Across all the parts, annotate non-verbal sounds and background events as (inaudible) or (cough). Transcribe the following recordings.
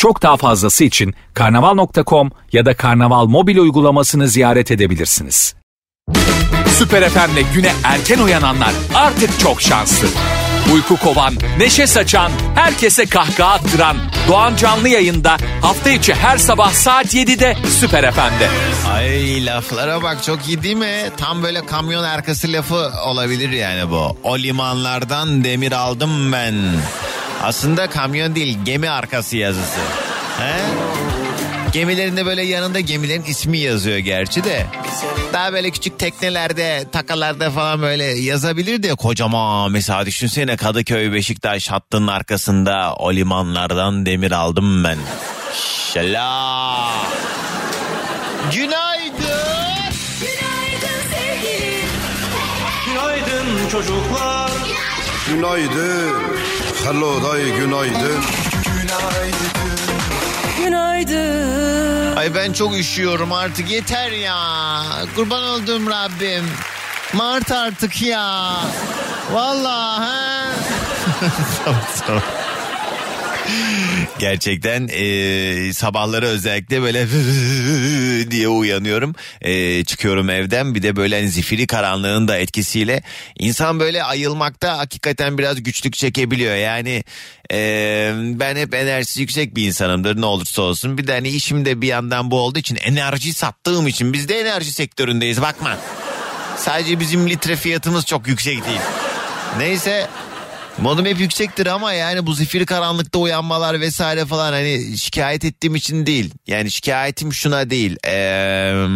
Çok daha fazlası için karnaval.com ya da karnaval mobil uygulamasını ziyaret edebilirsiniz. Süper FM'le güne erken uyananlar artık çok şanslı. Uyku kovan, neşe saçan, herkese kahkaha attıran Doğan Canlı yayında hafta içi her sabah saat 7'de Süper FM'de. Ay laflara bak çok iyi değil mi? Tam böyle kamyon arkası lafı olabilir yani bu. O limanlardan demir aldım ben. Aslında kamyon değil gemi arkası yazısı. He? Gemilerinde böyle yanında gemilerin ismi yazıyor gerçi de. Daha böyle küçük teknelerde, takalarda falan böyle yazabilir de kocaman mesela düşünsene Kadıköy Beşiktaş hattının arkasında o limanlardan demir aldım ben. Şala. Günaydın. Günaydın sevgilim. Günaydın çocuklar. Günaydın. Hello day günaydın. Günaydın. Ay ben çok üşüyorum artık yeter ya. Kurban olduğum Rabbim. Mart artık ya. Vallahi ha. (laughs) tamam, tamam. (laughs) Gerçekten e, sabahları özellikle böyle (laughs) diye uyanıyorum. E, çıkıyorum evden bir de böyle hani zifiri karanlığın da etkisiyle insan böyle ayılmakta hakikaten biraz güçlük çekebiliyor. Yani e, ben hep enerjisi yüksek bir insanımdır ne olursa olsun. Bir de hani işim de bir yandan bu olduğu için enerji sattığım için biz de enerji sektöründeyiz bakma. Sadece bizim litre fiyatımız çok yüksek değil. Neyse Modum hep yüksektir ama yani bu zifiri karanlıkta uyanmalar vesaire falan hani şikayet ettiğim için değil. Yani şikayetim şuna değil. Eee,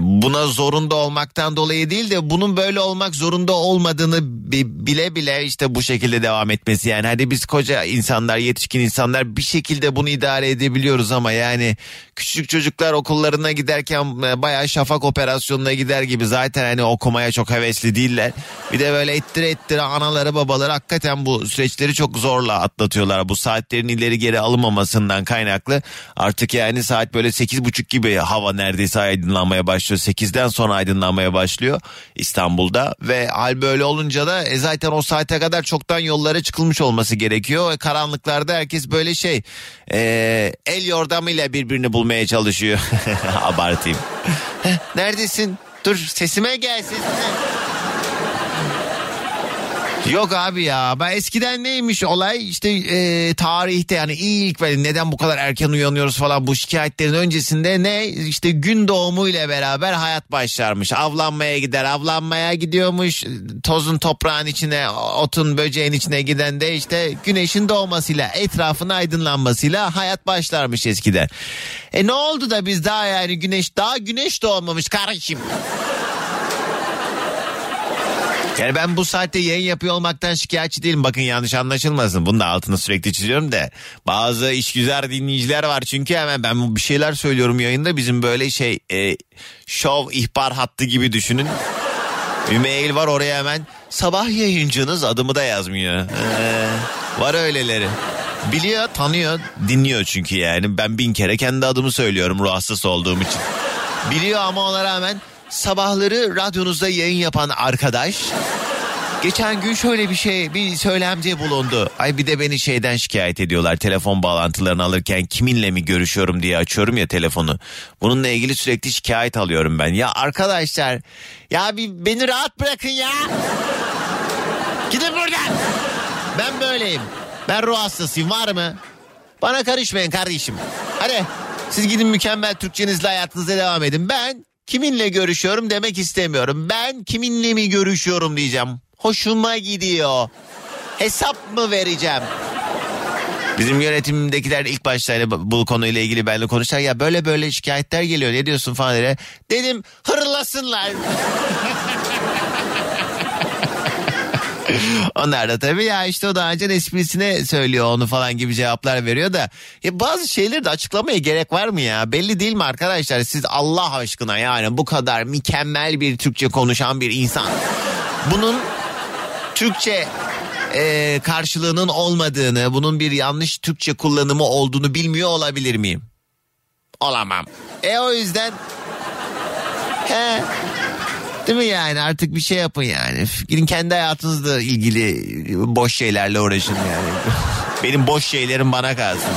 buna zorunda olmaktan dolayı değil de bunun böyle olmak zorunda olmadığını bi- bile bile işte bu şekilde devam etmesi yani hadi biz koca insanlar yetişkin insanlar bir şekilde bunu idare edebiliyoruz ama yani küçük çocuklar okullarına giderken e, bayağı şafak operasyonuna gider gibi zaten hani okumaya çok hevesli değiller. Bir de böyle ettire ettire anaları babaları hakikaten bu süreçleri çok zorla atlatıyorlar. Bu saatlerin ileri geri alınmamasından kaynaklı artık yani saat böyle sekiz buçuk gibi hava neredeyse aydınlanmaya başlıyor. 8'den sonra aydınlanmaya başlıyor İstanbul'da ve hal böyle olunca da e, zaten o saate kadar çoktan yollara çıkılmış olması gerekiyor. E, karanlıklarda herkes böyle şey e, el yordamıyla birbirini bulmaya çalışıyor. (laughs) Abartayım. Neredesin? Dur sesime gel. Yok abi ya. Ben eskiden neymiş olay? İşte e, tarihte yani ilk böyle neden bu kadar erken uyanıyoruz falan bu şikayetlerin öncesinde ne? İşte gün doğumu ile beraber hayat başlarmış. Avlanmaya gider avlanmaya gidiyormuş. Tozun toprağın içine otun böceğin içine giden de işte güneşin doğmasıyla etrafın aydınlanmasıyla hayat başlarmış eskiden. E ne oldu da biz daha yani güneş daha güneş doğmamış kardeşim. Yani ben bu saatte yayın yapıyor olmaktan şikayetçi değilim. Bakın yanlış anlaşılmasın. Bunun da altını sürekli çiziyorum da. Bazı işgüzar dinleyiciler var çünkü hemen ben bir şeyler söylüyorum yayında. Bizim böyle şey e, şov ihbar hattı gibi düşünün. (laughs) Bir mail var oraya hemen sabah yayıncınız adımı da yazmıyor. Ee, var öyleleri. Biliyor, tanıyor, dinliyor çünkü yani. Ben bin kere kendi adımı söylüyorum ruh olduğum için. Biliyor ama ona rağmen sabahları radyonuzda yayın yapan arkadaş geçen gün şöyle bir şey bir söylemci bulundu. Ay bir de beni şeyden şikayet ediyorlar telefon bağlantılarını alırken kiminle mi görüşüyorum diye açıyorum ya telefonu. Bununla ilgili sürekli şikayet alıyorum ben. Ya arkadaşlar ya bir beni rahat bırakın ya. Gidin buradan. Ben böyleyim. Ben ruh hastasıyım var mı? Bana karışmayın kardeşim. Hadi siz gidin mükemmel Türkçenizle hayatınıza devam edin. Ben kiminle görüşüyorum demek istemiyorum. Ben kiminle mi görüşüyorum diyeceğim. Hoşuma gidiyor. Hesap mı vereceğim? Bizim yönetimdekiler ilk başta hani bu konuyla ilgili benimle konuşlar ya böyle böyle şikayetler geliyor ne diyorsun falan dedi. Dedim hırlasınlar. (laughs) (laughs) Onlar da tabii ya işte o daha önce esprisine söylüyor onu falan gibi cevaplar veriyor da. Ya bazı şeyleri de açıklamaya gerek var mı ya? Belli değil mi arkadaşlar? Siz Allah aşkına yani bu kadar mükemmel bir Türkçe konuşan bir insan. Bunun Türkçe e, karşılığının olmadığını, bunun bir yanlış Türkçe kullanımı olduğunu bilmiyor olabilir miyim? Olamam. E o yüzden he, değil mi yani artık bir şey yapın yani. Gidin kendi hayatınızla ilgili boş şeylerle uğraşın yani. (laughs) Benim boş şeylerim bana kalsın.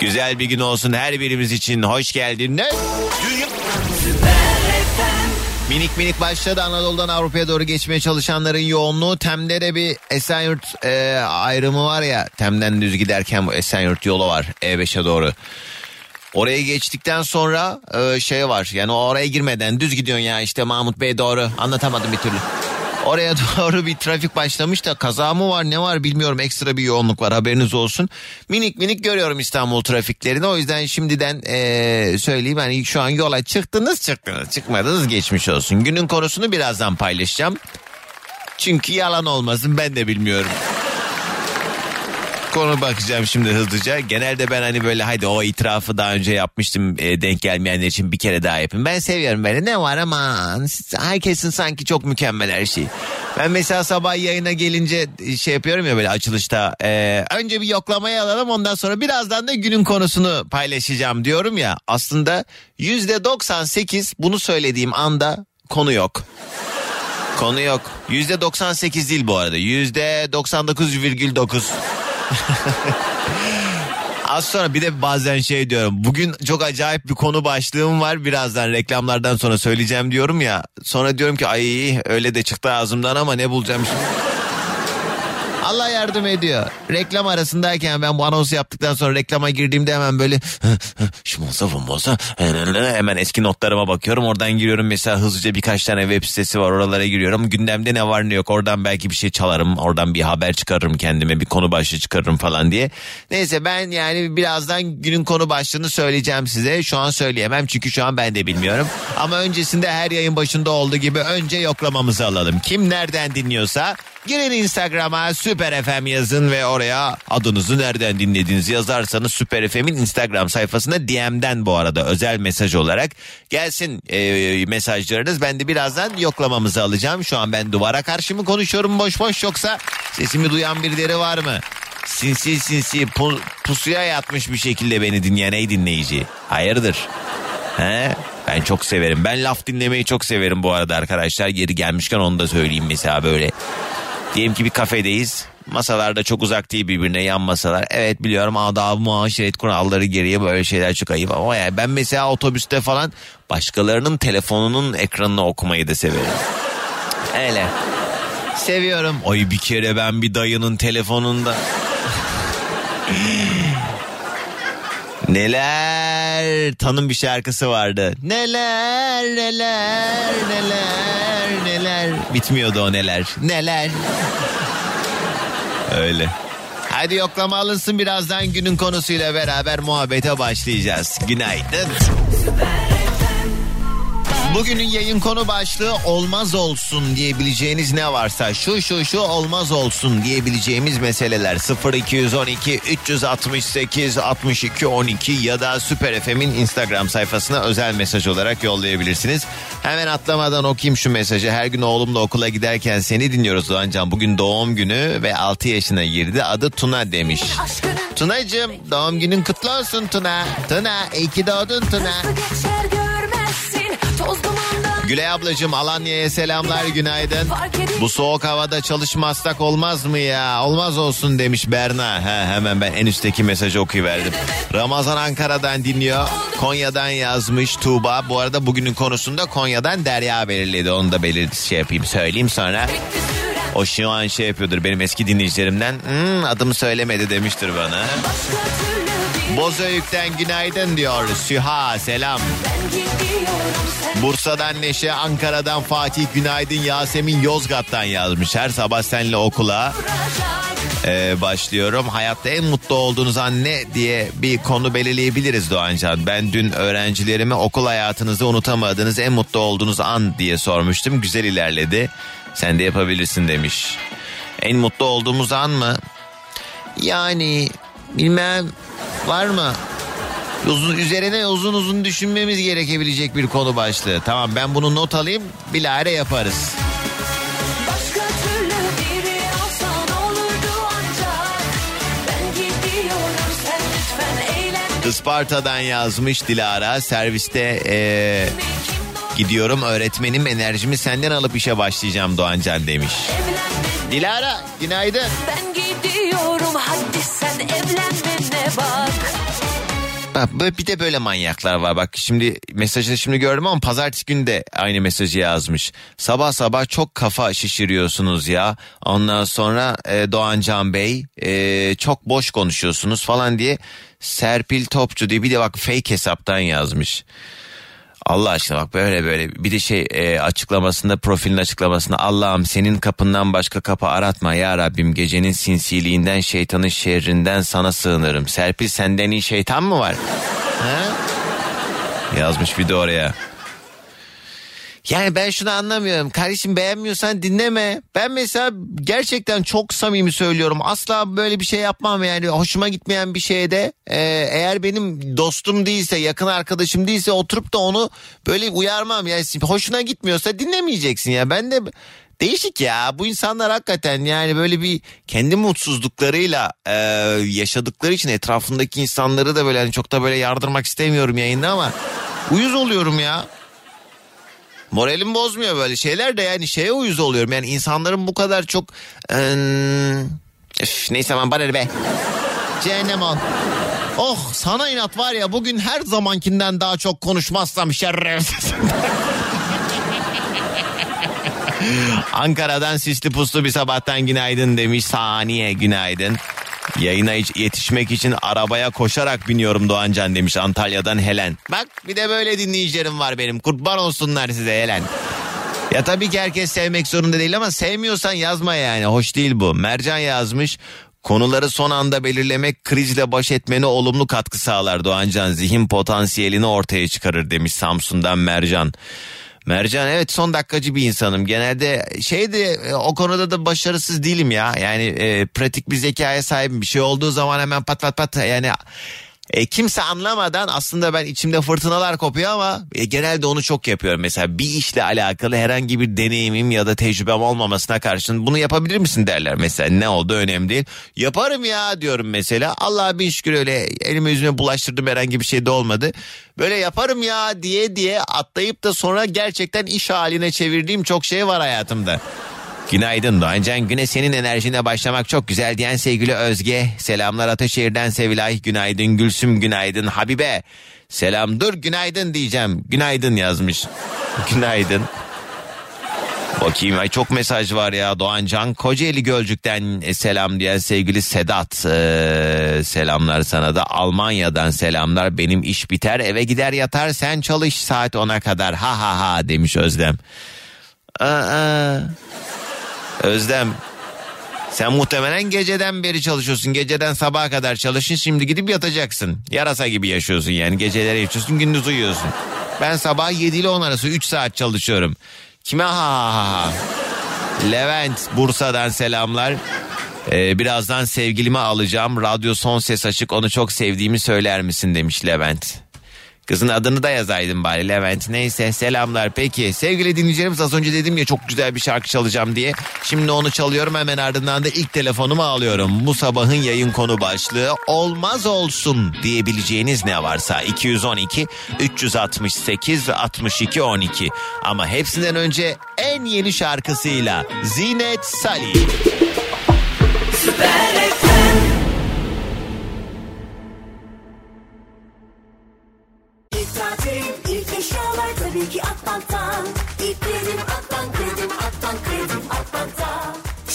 Güzel bir gün olsun her birimiz için. Hoş geldiniz. Minik minik başladı Anadolu'dan Avrupa'ya doğru geçmeye çalışanların yoğunluğu. Tem'de de bir Esenyurt e, ayrımı var ya. Tem'den düz giderken bu Esenyurt yolu var E5'e doğru. Oraya geçtikten sonra e, şey var yani oraya girmeden düz gidiyorsun ya işte Mahmut Bey doğru anlatamadım bir türlü. Oraya (laughs) doğru bir trafik başlamış da kaza mı var ne var bilmiyorum ekstra bir yoğunluk var haberiniz olsun. Minik minik görüyorum İstanbul trafiklerini o yüzden şimdiden e, söyleyeyim hani şu an yola çıktınız çıktınız çıkmadınız geçmiş olsun. Günün konusunu birazdan paylaşacağım. Çünkü yalan olmasın ben de bilmiyorum konu bakacağım şimdi hızlıca. Genelde ben hani böyle hadi o itirafı daha önce yapmıştım e, denk gelmeyenler için bir kere daha yapayım. Ben seviyorum böyle ne var aman herkesin sanki çok mükemmel her şey. Ben mesela sabah yayına gelince şey yapıyorum ya böyle açılışta. E, önce bir yoklamaya alalım ondan sonra birazdan da günün konusunu paylaşacağım diyorum ya. Aslında yüzde 98 bunu söylediğim anda konu yok. Konu yok. Yüzde 98 değil bu arada. Yüzde 99,9. (laughs) Az sonra bir de bazen şey diyorum. Bugün çok acayip bir konu başlığım var. Birazdan reklamlardan sonra söyleyeceğim diyorum ya. Sonra diyorum ki ay öyle de çıktı ağzımdan ama ne bulacağım şimdi. Allah yardım ediyor. Reklam arasındayken ben bu anonsu yaptıktan sonra reklama girdiğimde hemen böyle şu olsa bu olsa hemen eski notlarıma bakıyorum. Oradan giriyorum mesela hızlıca birkaç tane web sitesi var oralara giriyorum. Gündemde ne var ne yok oradan belki bir şey çalarım. Oradan bir haber çıkarırım kendime bir konu başlığı çıkarırım falan diye. Neyse ben yani birazdan günün konu başlığını söyleyeceğim size. Şu an söyleyemem çünkü şu an ben de bilmiyorum. Ama öncesinde her yayın başında olduğu gibi önce yoklamamızı alalım. Kim nereden dinliyorsa Girin Instagram'a Süper FM yazın ve oraya adınızı nereden dinlediğinizi yazarsanız Süper FM'in Instagram sayfasına DM'den bu arada özel mesaj olarak gelsin e, mesajlarınız. Ben de birazdan yoklamamızı alacağım. Şu an ben duvara karşı mı konuşuyorum boş boş yoksa sesimi duyan birileri var mı? Sinsi sinsi pu- pusuya yatmış bir şekilde beni dinleyen ey dinleyici. Hayırdır? He? Ben çok severim. Ben laf dinlemeyi çok severim bu arada arkadaşlar. Geri gelmişken onu da söyleyeyim mesela böyle. Diyelim ki bir kafedeyiz. Masalarda çok uzak değil birbirine yan masalar. Evet biliyorum adab muaşeret kuralları geriye böyle şeyler çok ayıp ama yani ben mesela otobüste falan başkalarının telefonunun ekranını okumayı da severim. Öyle. Seviyorum. Oy bir kere ben bir dayının telefonunda. Neler tanım bir şarkısı vardı. Neler neler neler neler. Bitmiyordu o neler. Neler. Öyle. Hadi yoklama alınsın birazdan günün konusuyla beraber muhabbete başlayacağız. Günaydın. Bugünün yayın konu başlığı olmaz olsun diyebileceğiniz ne varsa şu şu şu olmaz olsun diyebileceğimiz meseleler 0212 368 62 12 ya da Süper FM'in Instagram sayfasına özel mesaj olarak yollayabilirsiniz. Hemen atlamadan okuyayım şu mesajı. Her gün oğlumla okula giderken seni dinliyoruz Doğancan. Bugün doğum günü ve 6 yaşına girdi. Adı Tuna demiş. Tunacığım doğum günün kutlu olsun Tuna. Tuna iyi ki doğdun Tuna. Gülay ablacığım Alanya'ya selamlar günaydın. Bu soğuk havada çalışmazsak olmaz mı ya? Olmaz olsun demiş Berna. He, hemen ben en üstteki mesajı okuyuverdim. Ramazan Ankara'dan dinliyor. Konya'dan yazmış Tuğba. Bu arada bugünün konusunda Konya'dan Derya belirledi. Onu da belir şey yapayım söyleyeyim sonra. O şu an şey yapıyordur benim eski dinleyicilerimden. "Hmm, adımı söylemedi demiştir bana. başka Bozüyük'ten günaydın diyor. Süha selam. Bursa'dan Neşe, Ankara'dan Fatih, günaydın Yasemin Yozgat'tan yazmış. Her sabah seninle okula. Ee, başlıyorum. Hayatta en mutlu olduğunuz an ne diye bir konu belirleyebiliriz Doğancan. Ben dün öğrencilerime okul hayatınızda unutamadığınız en mutlu olduğunuz an diye sormuştum. Güzel ilerledi. Sen de yapabilirsin demiş. En mutlu olduğumuz an mı? Yani bilmem var mı? Uzun, üzerine uzun uzun düşünmemiz gerekebilecek bir konu başlığı. Tamam ben bunu not alayım bilahare yaparız. Isparta'dan yazmış Dilara serviste eee, gidiyorum öğretmenim enerjimi senden alıp işe başlayacağım Doğancan demiş. Evlenme Dilara günaydın. ben gidiyorum hadi sen evlenmene bir de böyle manyaklar var bak şimdi mesajını şimdi gördüm ama pazartesi günü de aynı mesajı yazmış. Sabah sabah çok kafa şişiriyorsunuz ya ondan sonra e, Doğancan Bey e, çok boş konuşuyorsunuz falan diye Serpil Topçu diye bir de bak fake hesaptan yazmış. Allah aşkına bak böyle böyle bir de şey e, açıklamasında profilin açıklamasında Allah'ım senin kapından başka kapı aratma ya Rabbim gecenin sinsiliğinden şeytanın şerrinden sana sığınırım. Serpil senden iyi şeytan mı var? Ha? Yazmış bir de oraya. Yani ben şunu anlamıyorum. Kardeşim beğenmiyorsan dinleme. Ben mesela gerçekten çok samimi söylüyorum. Asla böyle bir şey yapmam yani. Hoşuma gitmeyen bir şeyde e, eğer benim dostum değilse, yakın arkadaşım değilse oturup da onu böyle uyarmam. Yani hoşuna gitmiyorsa dinlemeyeceksin ya. Ben de Değişik ya bu insanlar hakikaten yani böyle bir kendi mutsuzluklarıyla e, yaşadıkları için etrafındaki insanları da böyle hani çok da böyle yardırmak istemiyorum yayında ama uyuz oluyorum ya. Moralim bozmuyor böyle şeyler de yani şeye uyuz oluyorum. Yani insanların bu kadar çok... eee, üf, neyse aman bana be. Cehennem ol. Oh sana inat var ya bugün her zamankinden daha çok konuşmazsam şerefsiz. (laughs) Ankara'dan sisli puslu bir sabahtan günaydın demiş saniye günaydın. Yayına yetişmek için arabaya koşarak biniyorum Doğancan demiş Antalya'dan Helen. Bak bir de böyle dinleyicilerim var benim kurban olsunlar size Helen. Ya tabii ki herkes sevmek zorunda değil ama sevmiyorsan yazma yani hoş değil bu. Mercan yazmış konuları son anda belirlemek krizle baş etmene olumlu katkı sağlar Doğancan. Zihin potansiyelini ortaya çıkarır demiş Samsun'dan Mercan. Mercan evet son dakikacı bir insanım. Genelde şey de e, o konuda da başarısız değilim ya. Yani e, pratik bir zekaya sahibim. Bir şey olduğu zaman hemen pat pat pat yani e, kimse anlamadan aslında ben içimde fırtınalar kopuyor ama e, genelde onu çok yapıyorum. Mesela bir işle alakalı herhangi bir deneyimim ya da tecrübem olmamasına karşın bunu yapabilir misin derler mesela. Ne oldu önemli değil. Yaparım ya diyorum mesela. Allah'a bin şükür öyle elime yüzüme bulaştırdım herhangi bir şey de olmadı. Böyle yaparım ya diye diye atlayıp da sonra gerçekten iş haline çevirdiğim çok şey var hayatımda. Günaydın Doğancan. Güne senin enerjine başlamak çok güzel diyen sevgili Özge. Selamlar Ataşehir'den Sevilay. Günaydın Gülsüm. Günaydın Habibe. Selam dur günaydın diyeceğim. Günaydın yazmış. (laughs) Günaydın. Bakayım ay çok mesaj var ya Doğancan. Kocaeli Gölcük'ten e, selam diyen sevgili Sedat. Ee, selamlar sana da. Almanya'dan selamlar. Benim iş biter eve gider yatar sen çalış saat 10'a kadar. Ha ha ha demiş Özlem. Aa, Özlem sen muhtemelen geceden beri çalışıyorsun. Geceden sabaha kadar çalışın şimdi gidip yatacaksın. Yarasa gibi yaşıyorsun yani. Geceleri yaşıyorsun gündüz uyuyorsun. Ben sabah 7 ile 10 arası 3 saat çalışıyorum. Kime ha ha ha. Levent Bursa'dan selamlar. Ee, birazdan sevgilimi alacağım. Radyo son ses açık onu çok sevdiğimi söyler misin demiş Levent. Kızın adını da yazaydın bari Levent. Neyse selamlar peki. Sevgili dinleyicilerimiz az önce dedim ya çok güzel bir şarkı çalacağım diye. Şimdi onu çalıyorum hemen ardından da ilk telefonumu alıyorum. Bu sabahın yayın konu başlığı olmaz olsun diyebileceğiniz ne varsa 212 368 62 12. Ama hepsinden önce en yeni şarkısıyla Zinet Salih. İlk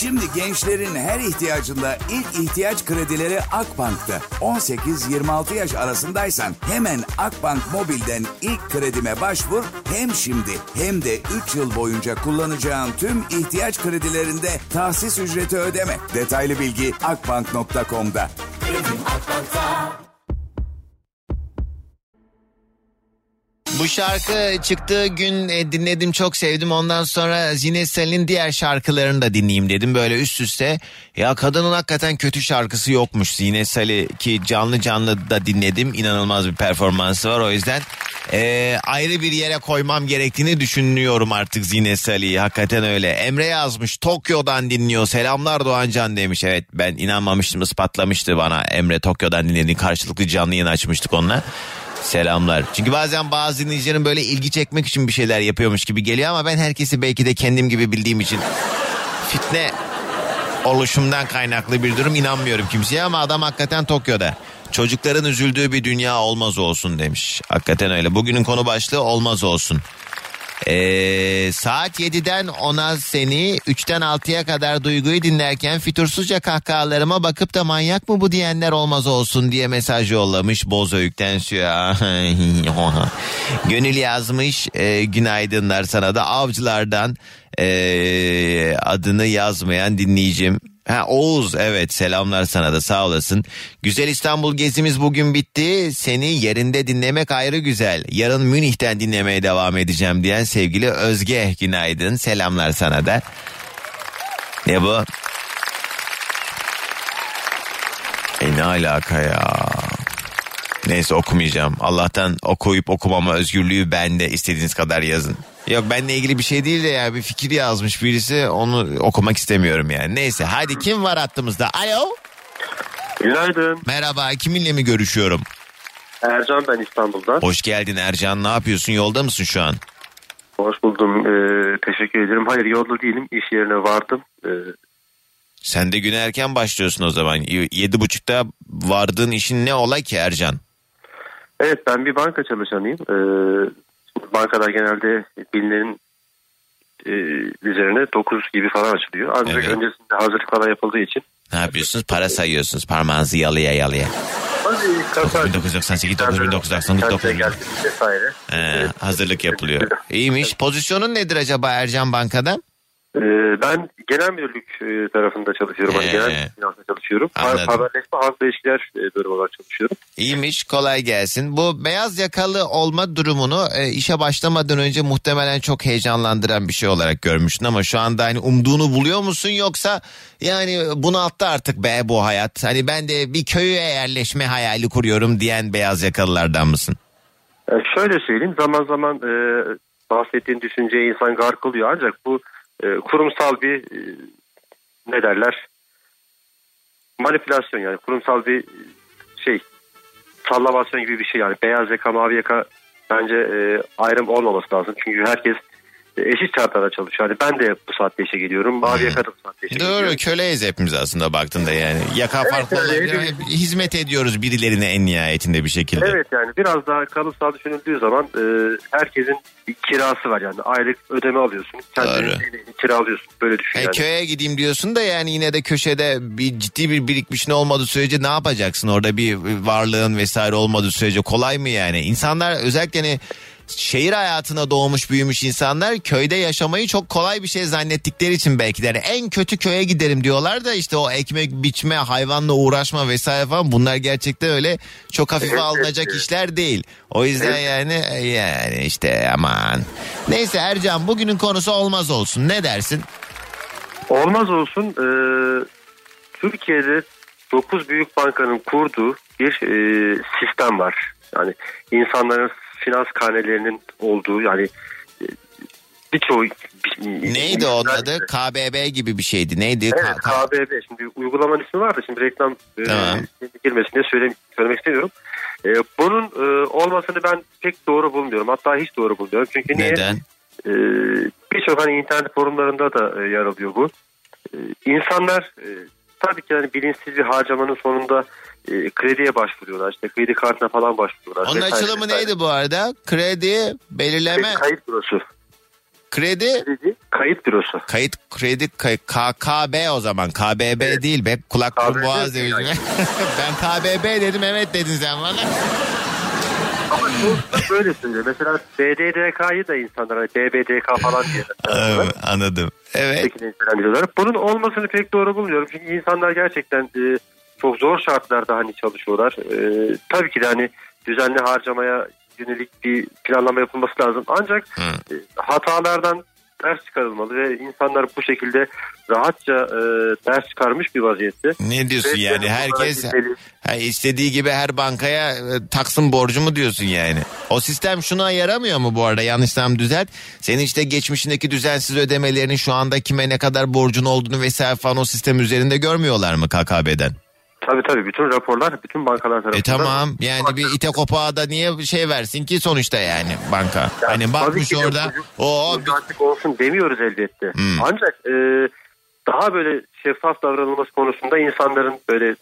Şimdi gençlerin her ihtiyacında ilk ihtiyaç kredileri Akbank'ta. 18-26 yaş arasındaysan hemen Akbank Mobil'den ilk kredime başvur. Hem şimdi hem de 3 yıl boyunca kullanacağın tüm ihtiyaç kredilerinde tahsis ücreti ödeme. Detaylı bilgi akbank.com'da. Bu şarkı çıktığı gün e, dinledim çok sevdim. Ondan sonra Zine Salih'in diğer şarkılarını da dinleyeyim dedim böyle üst üste. Ya kadının hakikaten kötü şarkısı yokmuş Zine Salih ki canlı canlı da dinledim. İnanılmaz bir performansı var o yüzden e, ayrı bir yere koymam gerektiğini düşünüyorum artık Zine Salih'i. Hakikaten öyle. Emre yazmış Tokyo'dan dinliyor. Selamlar Doğancan demiş. Evet ben inanmamıştım ispatlamıştı bana Emre Tokyo'dan dinlediğini karşılıklı canlı yayın açmıştık onunla. Selamlar. Çünkü bazen bazı dinleyicilerin böyle ilgi çekmek için bir şeyler yapıyormuş gibi geliyor ama ben herkesi belki de kendim gibi bildiğim için fitne oluşumdan kaynaklı bir durum inanmıyorum kimseye ama adam hakikaten Tokyo'da. Çocukların üzüldüğü bir dünya olmaz olsun demiş. Hakikaten öyle. Bugünün konu başlığı olmaz olsun. Ee, saat 7'den 10'a seni 3'ten 6'ya kadar duyguyu dinlerken fitursuzca kahkahalarıma bakıp da manyak mı bu diyenler olmaz olsun diye mesaj yollamış Bozöğük'ten Süya. (laughs) Gönül yazmış e, günaydınlar sana da avcılardan e, adını yazmayan dinleyicim. Ha Oğuz evet selamlar sana da sağ olasın. Güzel İstanbul gezimiz bugün bitti. Seni yerinde dinlemek ayrı güzel. Yarın Münih'ten dinlemeye devam edeceğim diyen sevgili Özge günaydın. Selamlar sana da. Ne bu? E ne alaka ya? Neyse okumayacağım. Allah'tan okuyup okumama özgürlüğü bende istediğiniz kadar yazın. Yok benimle ilgili bir şey değil de ya bir fikir yazmış birisi onu okumak istemiyorum yani. Neyse hadi kim var hattımızda? Alo. Günaydın. Merhaba kiminle mi görüşüyorum? Ercan ben İstanbul'dan. Hoş geldin Ercan ne yapıyorsun yolda mısın şu an? Hoş buldum. Ee, teşekkür ederim. Hayır yolda değilim. İş yerine vardım. Ee, Sen de güne erken başlıyorsun o zaman. Yedi buçukta vardığın işin ne ola ki Ercan? evet ben bir banka çalışanıyım. Ee, bankalar genelde birilerinin e, üzerine 9 gibi falan açılıyor. Ancak Evet. öncesinde hazırlık falan yapıldığı için. Ne yapıyorsunuz? Para sayıyorsunuz parmağınızı yalıya yalıya. Hadi kasa 1998, 1999, Kendine geldi vesaire. Ee, hazırlık yapılıyor. İyiymiş. Pozisyonun nedir acaba Ercan Banka'da? Ee, ben genel müdürlük e, tarafında çalışıyorum. Hani Ee, genel finansda çalışıyorum. anladım. Haberleşme halkla ilişkiler e, bölümü olarak çalışıyorum. İyiymiş kolay gelsin. Bu beyaz yakalı olma durumunu e, işe başlamadan önce muhtemelen çok heyecanlandıran bir şey olarak görmüştün ama şu anda hani umduğunu buluyor musun yoksa yani bunalttı artık be bu hayat. Hani ben de bir köye yerleşme hayali kuruyorum diyen beyaz yakalılardan mısın? Şöyle söyleyeyim zaman zaman bahsettiğin düşünceye insan gark oluyor ancak bu e, kurumsal bir e, ne derler? Manipülasyon yani kurumsal bir e, şey sallamasyon gibi bir şey yani. Beyaz yaka mavi yaka bence e, ayrım olmaması lazım. Çünkü herkes eşit şartlarda çalışıyor. Yani ben de bu saatte işe geliyorum. Mavi yaka da bu saatte işe Doğru geliyor. köleyiz hepimiz aslında baktığında yani. Yaka farklı yani olabilir. Hep Hizmet ediyoruz birilerine en nihayetinde bir şekilde. Evet yani biraz daha kalıtsal düşünüldüğü zaman e, herkesin bir kirası var yani aylık ödeme alıyorsun. Kendini kira alıyorsun böyle düşün E, yani. köye gideyim diyorsun da yani yine de köşede bir ciddi bir birikmiş ne olmadığı sürece ne yapacaksın? Orada bir varlığın vesaire olmadığı sürece kolay mı yani? İnsanlar özellikle hani şehir hayatına doğmuş büyümüş insanlar köyde yaşamayı çok kolay bir şey zannettikleri için belki de en kötü köye giderim diyorlar da işte o ekmek biçme hayvanla uğraşma vesaire falan bunlar gerçekten öyle çok hafife alınacak işler değil. O yüzden yani yani işte aman. Neyse Ercan bugünün konusu olmaz olsun ne dersin? Olmaz olsun e, Türkiye'de 9 büyük bankanın kurduğu bir e, sistem var. Yani insanların finans karnelerinin olduğu yani e, birçoğu Neydi onun adı? KBB gibi bir şeydi. Neydi? Evet KBB. Şimdi uygulamanın ismi var da şimdi reklam e, Tamam. girmesin diye söyle, söylemek istemiyorum. E, bunun e, olmasını ben pek doğru bulmuyorum. Hatta hiç doğru bulmuyorum. Çünkü niye? Neden? E, Birçok hani internet forumlarında da e, yer alıyor bu. E, insanlar e, tabii ki hani bilinçsiz bir harcamanın sonunda e, krediye başvuruyorlar. İşte kredi kartına falan başvuruyorlar. Onun vesaire, açılımı vesaire. neydi bu arada? Kredi belirleme Kayıt bürosu. Kredi Kredi Kayıt bürosu. kayıt kredi kay- KKB o zaman. KBB değil be. Kulak burun boğaz diyor. (laughs) ben KBB dedim evet dedin sen bana. Ama çoğunlukla böyle söylüyor. Mesela BDDK'yı da insanlar hani BBDK falan diye. Evet, Anladım. Evet. şekilde nitelendiriyorlar. Bunun olmasını pek doğru bulmuyorum. Çünkü insanlar gerçekten e, çok zor şartlarda hani çalışıyorlar. E, tabii ki de hani düzenli harcamaya yönelik bir planlama yapılması lazım. Ancak e, hatalardan ders çıkarılmalı ve insanlar bu şekilde rahatça e, ders çıkarmış bir vaziyette. Ne diyorsun Kredilerini yani herkes ha, istediği gibi her bankaya e, taksın borcu mu diyorsun yani? O sistem şuna yaramıyor mu bu arada yanlışsam düzelt. Senin işte geçmişindeki düzensiz ödemelerin şu anda kime ne kadar borcun olduğunu vesaire falan o sistem üzerinde görmüyorlar mı KKB'den? Tabii tabii bütün raporlar bütün bankalar tarafından. E tamam yani bir ite kopağa da niye şey versin ki sonuçta yani banka. Ya, hani bakmış orada o artık olsun demiyoruz elbette. Hmm. Ancak e, daha böyle şeffaf davranılması konusunda insanların böyle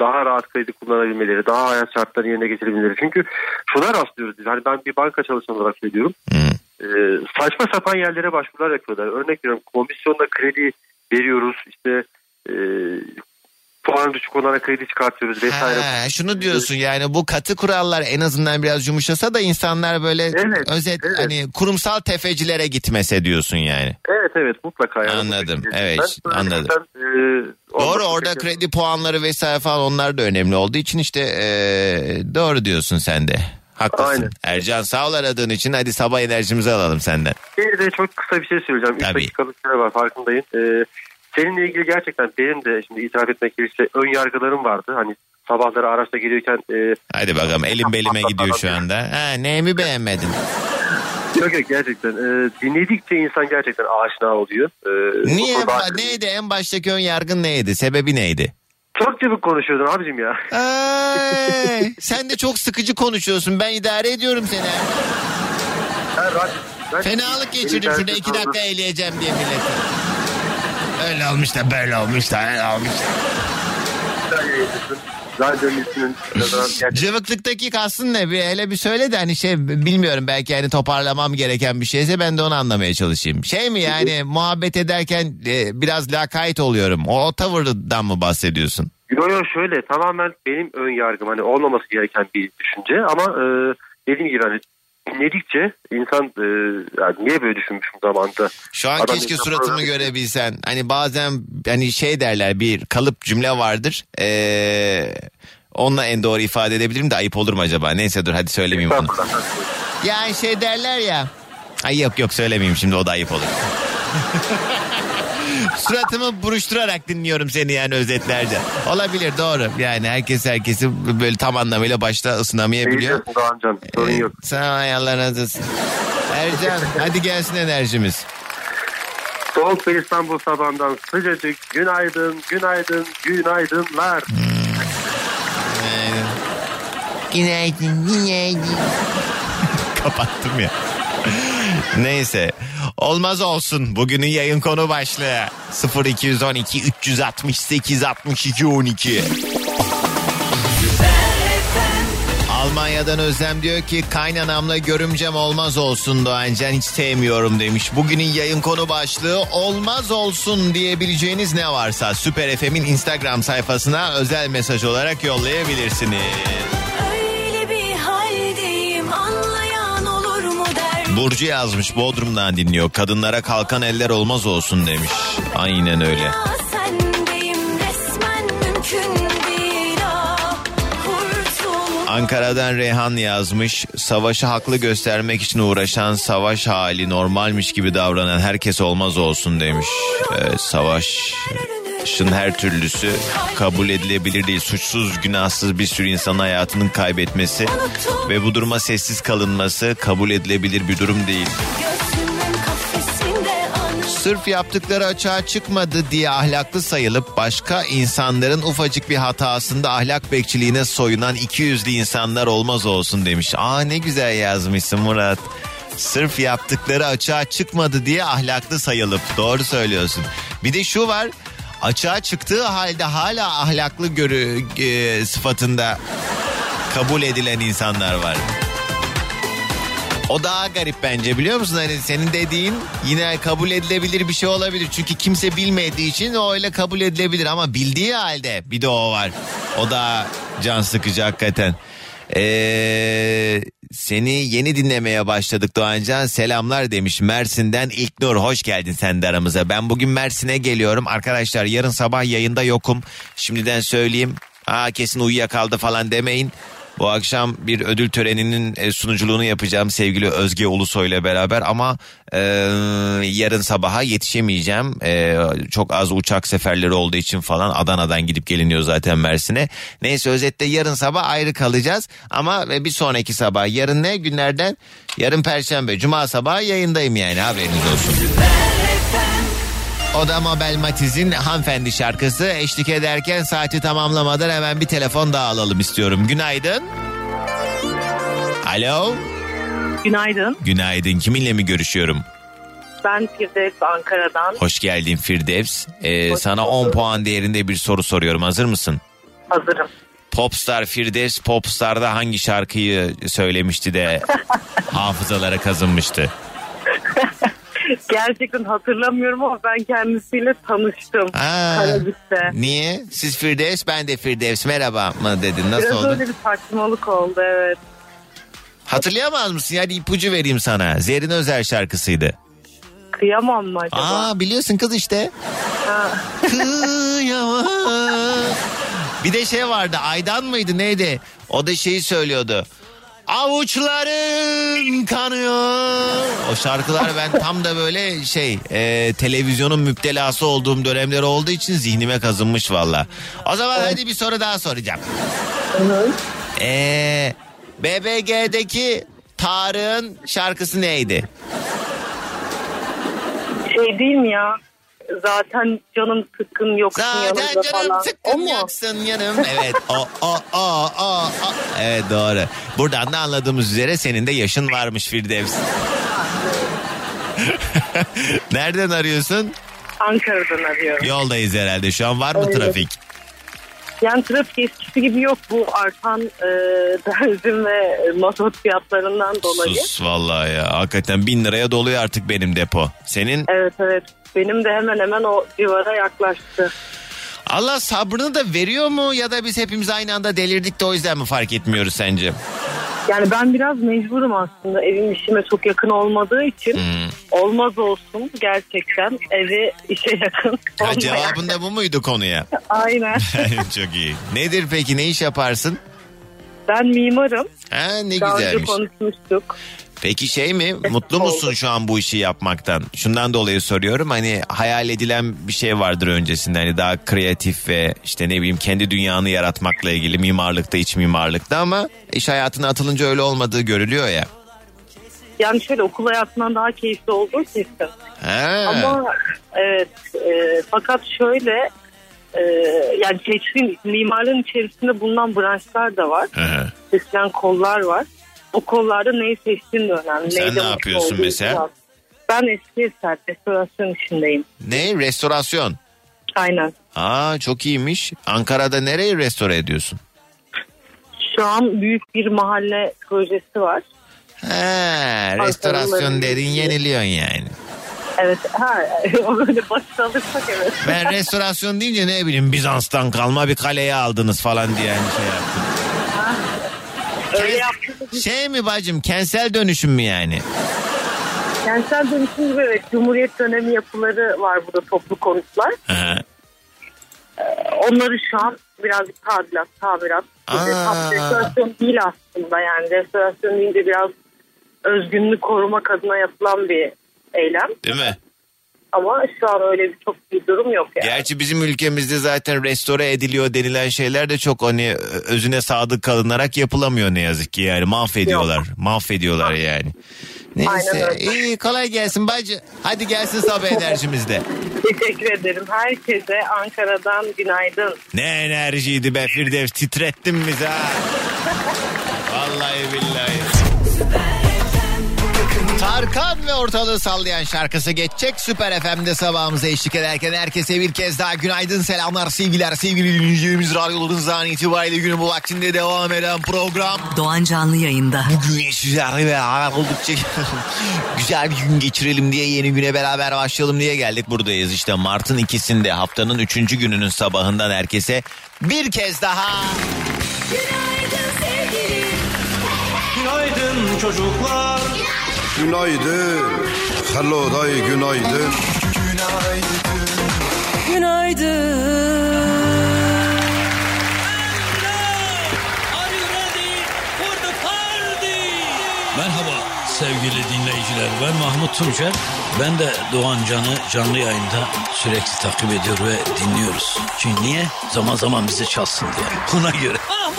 daha rahat kredi kullanabilmeleri, daha hayat şartlarını yerine getirebilmeleri. Çünkü şuna rastlıyoruz biz. Hani ben bir banka çalışanı olarak söylüyorum. Hmm. E, saçma sapan yerlere başvurular yapıyorlar. Örnek veriyorum komisyonda kredi veriyoruz. İşte e, puan düşük olana kredi çıkartıyoruz vesaire. Ha, şunu diyorsun yani bu katı kurallar en azından biraz yumuşasa da insanlar böyle Evet, özet evet. hani kurumsal tefecilere gitmese diyorsun yani. Evet evet mutlaka. Yani. Anladım, evet, Ben anladım. söyledikten, e, Doğru orada kredi puanları vesaire falan onlar da önemli olduğu için işte eee, doğru diyorsun sen de. Haklısın. Aynen. Ercan sağ ol aradığın için hadi sabah enerjimizi alalım senden. Bir de çok kısa bir şey söyleyeceğim. 3 Tabii. dakikalık süre var farkındayım. Ee, seninle ilgili gerçekten benim de şimdi itiraf etmek gerekirse ön yargılarım vardı. Hani sabahları araçta geliyorken e, Hadi bakalım elim belime gidiyor şu anda. Ha, neyimi beğenmedin? yok yok gerçekten e, dinledikçe insan gerçekten aşina oluyor. E, Niye? Ba- Neydi en baştaki ön yargın neydi? Sebebi neydi? Çok çabuk konuşuyordun abicim ya. Ay, (laughs) sen de çok sıkıcı konuşuyorsun. Ben idare ediyorum seni. Ben ben- Fenalık geçirdim şurada iki dakika sordun. eleyeceğim diye milleti. Öyle olmuş da böyle olmuş da öyle olmuş da. Radyonun isminin Cıvıklıktaki kastın ne? Bir, hele bir söyle de hani şey bilmiyorum belki hani toparlamam gereken bir şeyse ben de onu anlamaya çalışayım. Şey mi yani muhabbet ederken e, biraz lakayt oluyorum. O, o tavırdan mı bahsediyorsun? Yo yo şöyle tamamen benim ön yargım hani olmaması gereken bir düşünce ama e, dediğim gibi hani dinledikçe insan e, yani niye böyle düşünmüşüm zamanında. Şu an Adam keşke suratımı programı- görebilsen. Hani bazen hani şey derler bir kalıp cümle vardır. Ee, onunla en doğru ifade edebilirim de ayıp olur mu acaba? Neyse dur hadi söylemeyeyim onu. Yani şey derler ya. Ay yok yok söylemeyeyim şimdi o da ayıp olur. (laughs) Suratımı buruşturarak dinliyorum seni yani özetlerce. Olabilir doğru. Yani herkes herkesi böyle tam anlamıyla başta İyi ısınamayabiliyor. diyorsun Doğancan sorun Ee, yok. Sana ayarlar razı olsun. Ercan (laughs) hadi gelsin enerjimiz. Soğuk bir İstanbul sabahından sıcacık günaydın günaydın günaydınlar. Günaydın. Günaydın, günaydın. (laughs) Kapattım ya. Neyse. Olmaz olsun. Bugünün yayın konu başlığı. 0212 368 62 12. Almanya'dan Özlem diyor ki kaynanamla görümcem olmaz olsun Doğancan hiç sevmiyorum demiş. Bugünün yayın konu başlığı olmaz olsun diyebileceğiniz ne varsa Süper FM'in Instagram sayfasına özel mesaj olarak yollayabilirsiniz. Öyle Burcu yazmış Bodrum'dan dinliyor. Kadınlara kalkan eller olmaz olsun demiş. Aynen öyle. Ah. Ankara'dan Reyhan yazmış. Savaşı haklı göstermek için uğraşan savaş hali normalmiş gibi davranan herkes olmaz olsun demiş. Evet savaşın her türlüsü kabul edilebilir değil. Suçsuz günahsız bir sürü insan hayatının kaybetmesi ve bu duruma sessiz kalınması kabul edilebilir bir durum değil. Sırf yaptıkları açığa çıkmadı diye ahlaklı sayılıp başka insanların ufacık bir hatasında ahlak bekçiliğine soyunan iki yüzlü insanlar olmaz olsun demiş. Aa ne güzel yazmışsın Murat. Sırf yaptıkları açığa çıkmadı diye ahlaklı sayılıp doğru söylüyorsun. Bir de şu var açığa çıktığı halde hala ahlaklı görü e, sıfatında kabul edilen insanlar var. O daha garip bence biliyor musun? Hani senin dediğin yine kabul edilebilir bir şey olabilir. Çünkü kimse bilmediği için o öyle kabul edilebilir. Ama bildiği halde bir de o var. O da can sıkıcı hakikaten. Ee, seni yeni dinlemeye başladık Doğancan. Selamlar demiş Mersin'den İlknur. Hoş geldin sen de aramıza. Ben bugün Mersin'e geliyorum. Arkadaşlar yarın sabah yayında yokum. Şimdiden söyleyeyim. Aa kesin uyuyakaldı falan demeyin. Bu akşam bir ödül töreninin e, sunuculuğunu yapacağım sevgili Özge Ulusoy ile beraber ama e, yarın sabaha yetişemeyeceğim. E, çok az uçak seferleri olduğu için falan Adana'dan gidip geliniyor zaten Mersin'e. Neyse özetle yarın sabah ayrı kalacağız ama e, bir sonraki sabah yarın ne günlerden? Yarın Perşembe, Cuma sabahı yayındayım yani haberiniz olsun. O da Mabel Matiz'in hanımefendi şarkısı eşlik ederken saati tamamlamadan hemen bir telefon daha alalım istiyorum. Günaydın. Alo. Günaydın. Günaydın. Kiminle mi görüşüyorum? Ben Firdevs Ankara'dan. Hoş geldin Firdevs. Ee, sana 10 puan değerinde bir soru soruyorum. Hazır mısın? Hazırım. Popstar Firdevs Popstar'da hangi şarkıyı söylemişti de (laughs) hafızalara kazınmıştı? (laughs) Gerçekten hatırlamıyorum ama ben kendisiyle tanıştım. Aa, Karabük'te. niye? Siz Firdevs ben de Firdevs merhaba mı dedin? Nasıl Biraz oldu? öyle bir saçmalık oldu evet. Hatırlayamaz mısın? Yani ipucu vereyim sana. Zerrin Özer şarkısıydı. Kıyamam mı acaba? Aa biliyorsun kız işte. Ha. Kıyamam. Bir de şey vardı Aydan mıydı neydi? O da şeyi söylüyordu. Avuçların kanıyor. O şarkılar ben tam da böyle şey e, televizyonun müptelası olduğum dönemler olduğu için zihnime kazınmış valla. O zaman hadi bir soru daha soracağım. Ee, BBG'deki Tarık'ın şarkısı neydi? Şey değil mi ya? Zaten canım sıkkın yoksun Zaten yanımda canım falan. O sıkkın mu? yaksın yanım. Evet o o o o o. Evet doğru. Buradan da anladığımız üzere senin de yaşın varmış Firdevs. (laughs) Nereden arıyorsun? Ankara'dan arıyorum. Yoldayız herhalde. Şu an var mı Evet. trafik? Yani trafik eskisi gibi yok bu artan e, (laughs) benzin ve mazot fiyatlarından dolayı. Sus vallahi ya. Hakikaten bin liraya doluyor artık benim depo. Senin Evet evet. Benim de hemen hemen o civara yaklaştı. Allah sabrını da veriyor mu ya da biz hepimiz aynı anda delirdik de o yüzden mi fark etmiyoruz sence? Yani ben biraz mecburum aslında evim işime çok yakın olmadığı için Hmm. olmaz olsun gerçekten evi işe yakın. Ha, cevabın da bu muydu konuya? (laughs) Aynen. (laughs) Çok iyi. Nedir peki ne iş yaparsın? Ben mimarım. Ha, ne Daha önce güzelmiş. konuşmuştuk. Peki şey mi mutlu (laughs) musun şu an bu işi yapmaktan? Şundan dolayı soruyorum hani hayal edilen bir şey vardır öncesinde hani daha kreatif ve işte ne bileyim kendi dünyanı yaratmakla ilgili mimarlıkta iç mimarlıkta ama iş hayatına atılınca öyle olmadığı görülüyor ya. Yani şöyle okul hayatından daha keyifli olduğu kesin. Ama evet e, fakat şöyle e, yani seçtiğin mimarlığın içerisinde bulunan branşlar da var. Seçilen kollar var. O kollarda neyi seçtiğin de önemli. Sen Neyde ne yapıyorsun mesela? biraz. Ben eski eser restorasyon işindeyim. Ne restorasyon? Aynen. Aa çok iyiymiş. Ankara'da nereyi restore ediyorsun? Şu an büyük bir mahalle projesi var. Ha, restorasyon dedin yeniliyorsun yani. Evet. Ha, (laughs) böyle basit alırsak evet. Ben (laughs) restorasyon deyince ne bileyim Bizans'tan kalma bir kaleyi aldınız falan diye hani şey yaptım. Öyle yaptığımız Şey mi bacım kentsel dönüşüm mü yani? kentsel dönüşüm gibi evet, Cumhuriyet dönemi yapıları var burada toplu konutlar. Hı. Onları şu an birazcık tadilat, tamirat. Aa. Tam restorasyon değil aslında yani. Restorasyon deyince biraz özgünlüğü korumak adına yapılan bir eylem. Değil mi? Ama şu an öyle bir çok bir durum yok yani. Gerçi bizim ülkemizde zaten restore ediliyor denilen şeyler de çok hani özüne sadık kalınarak yapılamıyor ne yazık ki yani mahvediyorlar. Mahvediyorlar yani. Neyse iyi kolay gelsin bacı. Hadi gelsin sabah (laughs) enerjimizde. Teşekkür ederim. Herkese Ankara'dan günaydın. Ne enerjiydi be Firdevs titrettin bizi ha. (laughs) Vallahi billahi. Tarkan ve ortalığı sallayan şarkısı geçecek. Süper FM'de sabahımıza eşlik ederken herkese bir kez daha günaydın, selamlar, sevgiler, sevgili dinleyicilerimiz. Radyolarınızdan itibariyle günün bu vaktinde devam eden program. Doğan Canlı yayında. Bugün sizlerle beraber oldukça (laughs) güzel bir gün geçirelim diye yeni güne beraber başlayalım diye geldik buradayız. İşte Mart'ın ikisinde haftanın üçüncü gününün sabahından herkese bir kez daha Günaydın çocuklar. Günaydın. Hello day günaydın. Günaydın. Merhaba sevgili dinleyiciler. Ben Mahmut Tuncer. Ben de Doğan Can'ı canlı yayında sürekli takip ediyor ve dinliyoruz. Çünkü niye? Zaman zaman bize çalsın diye. Ona göre. Ah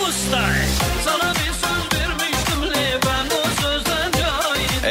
sana bir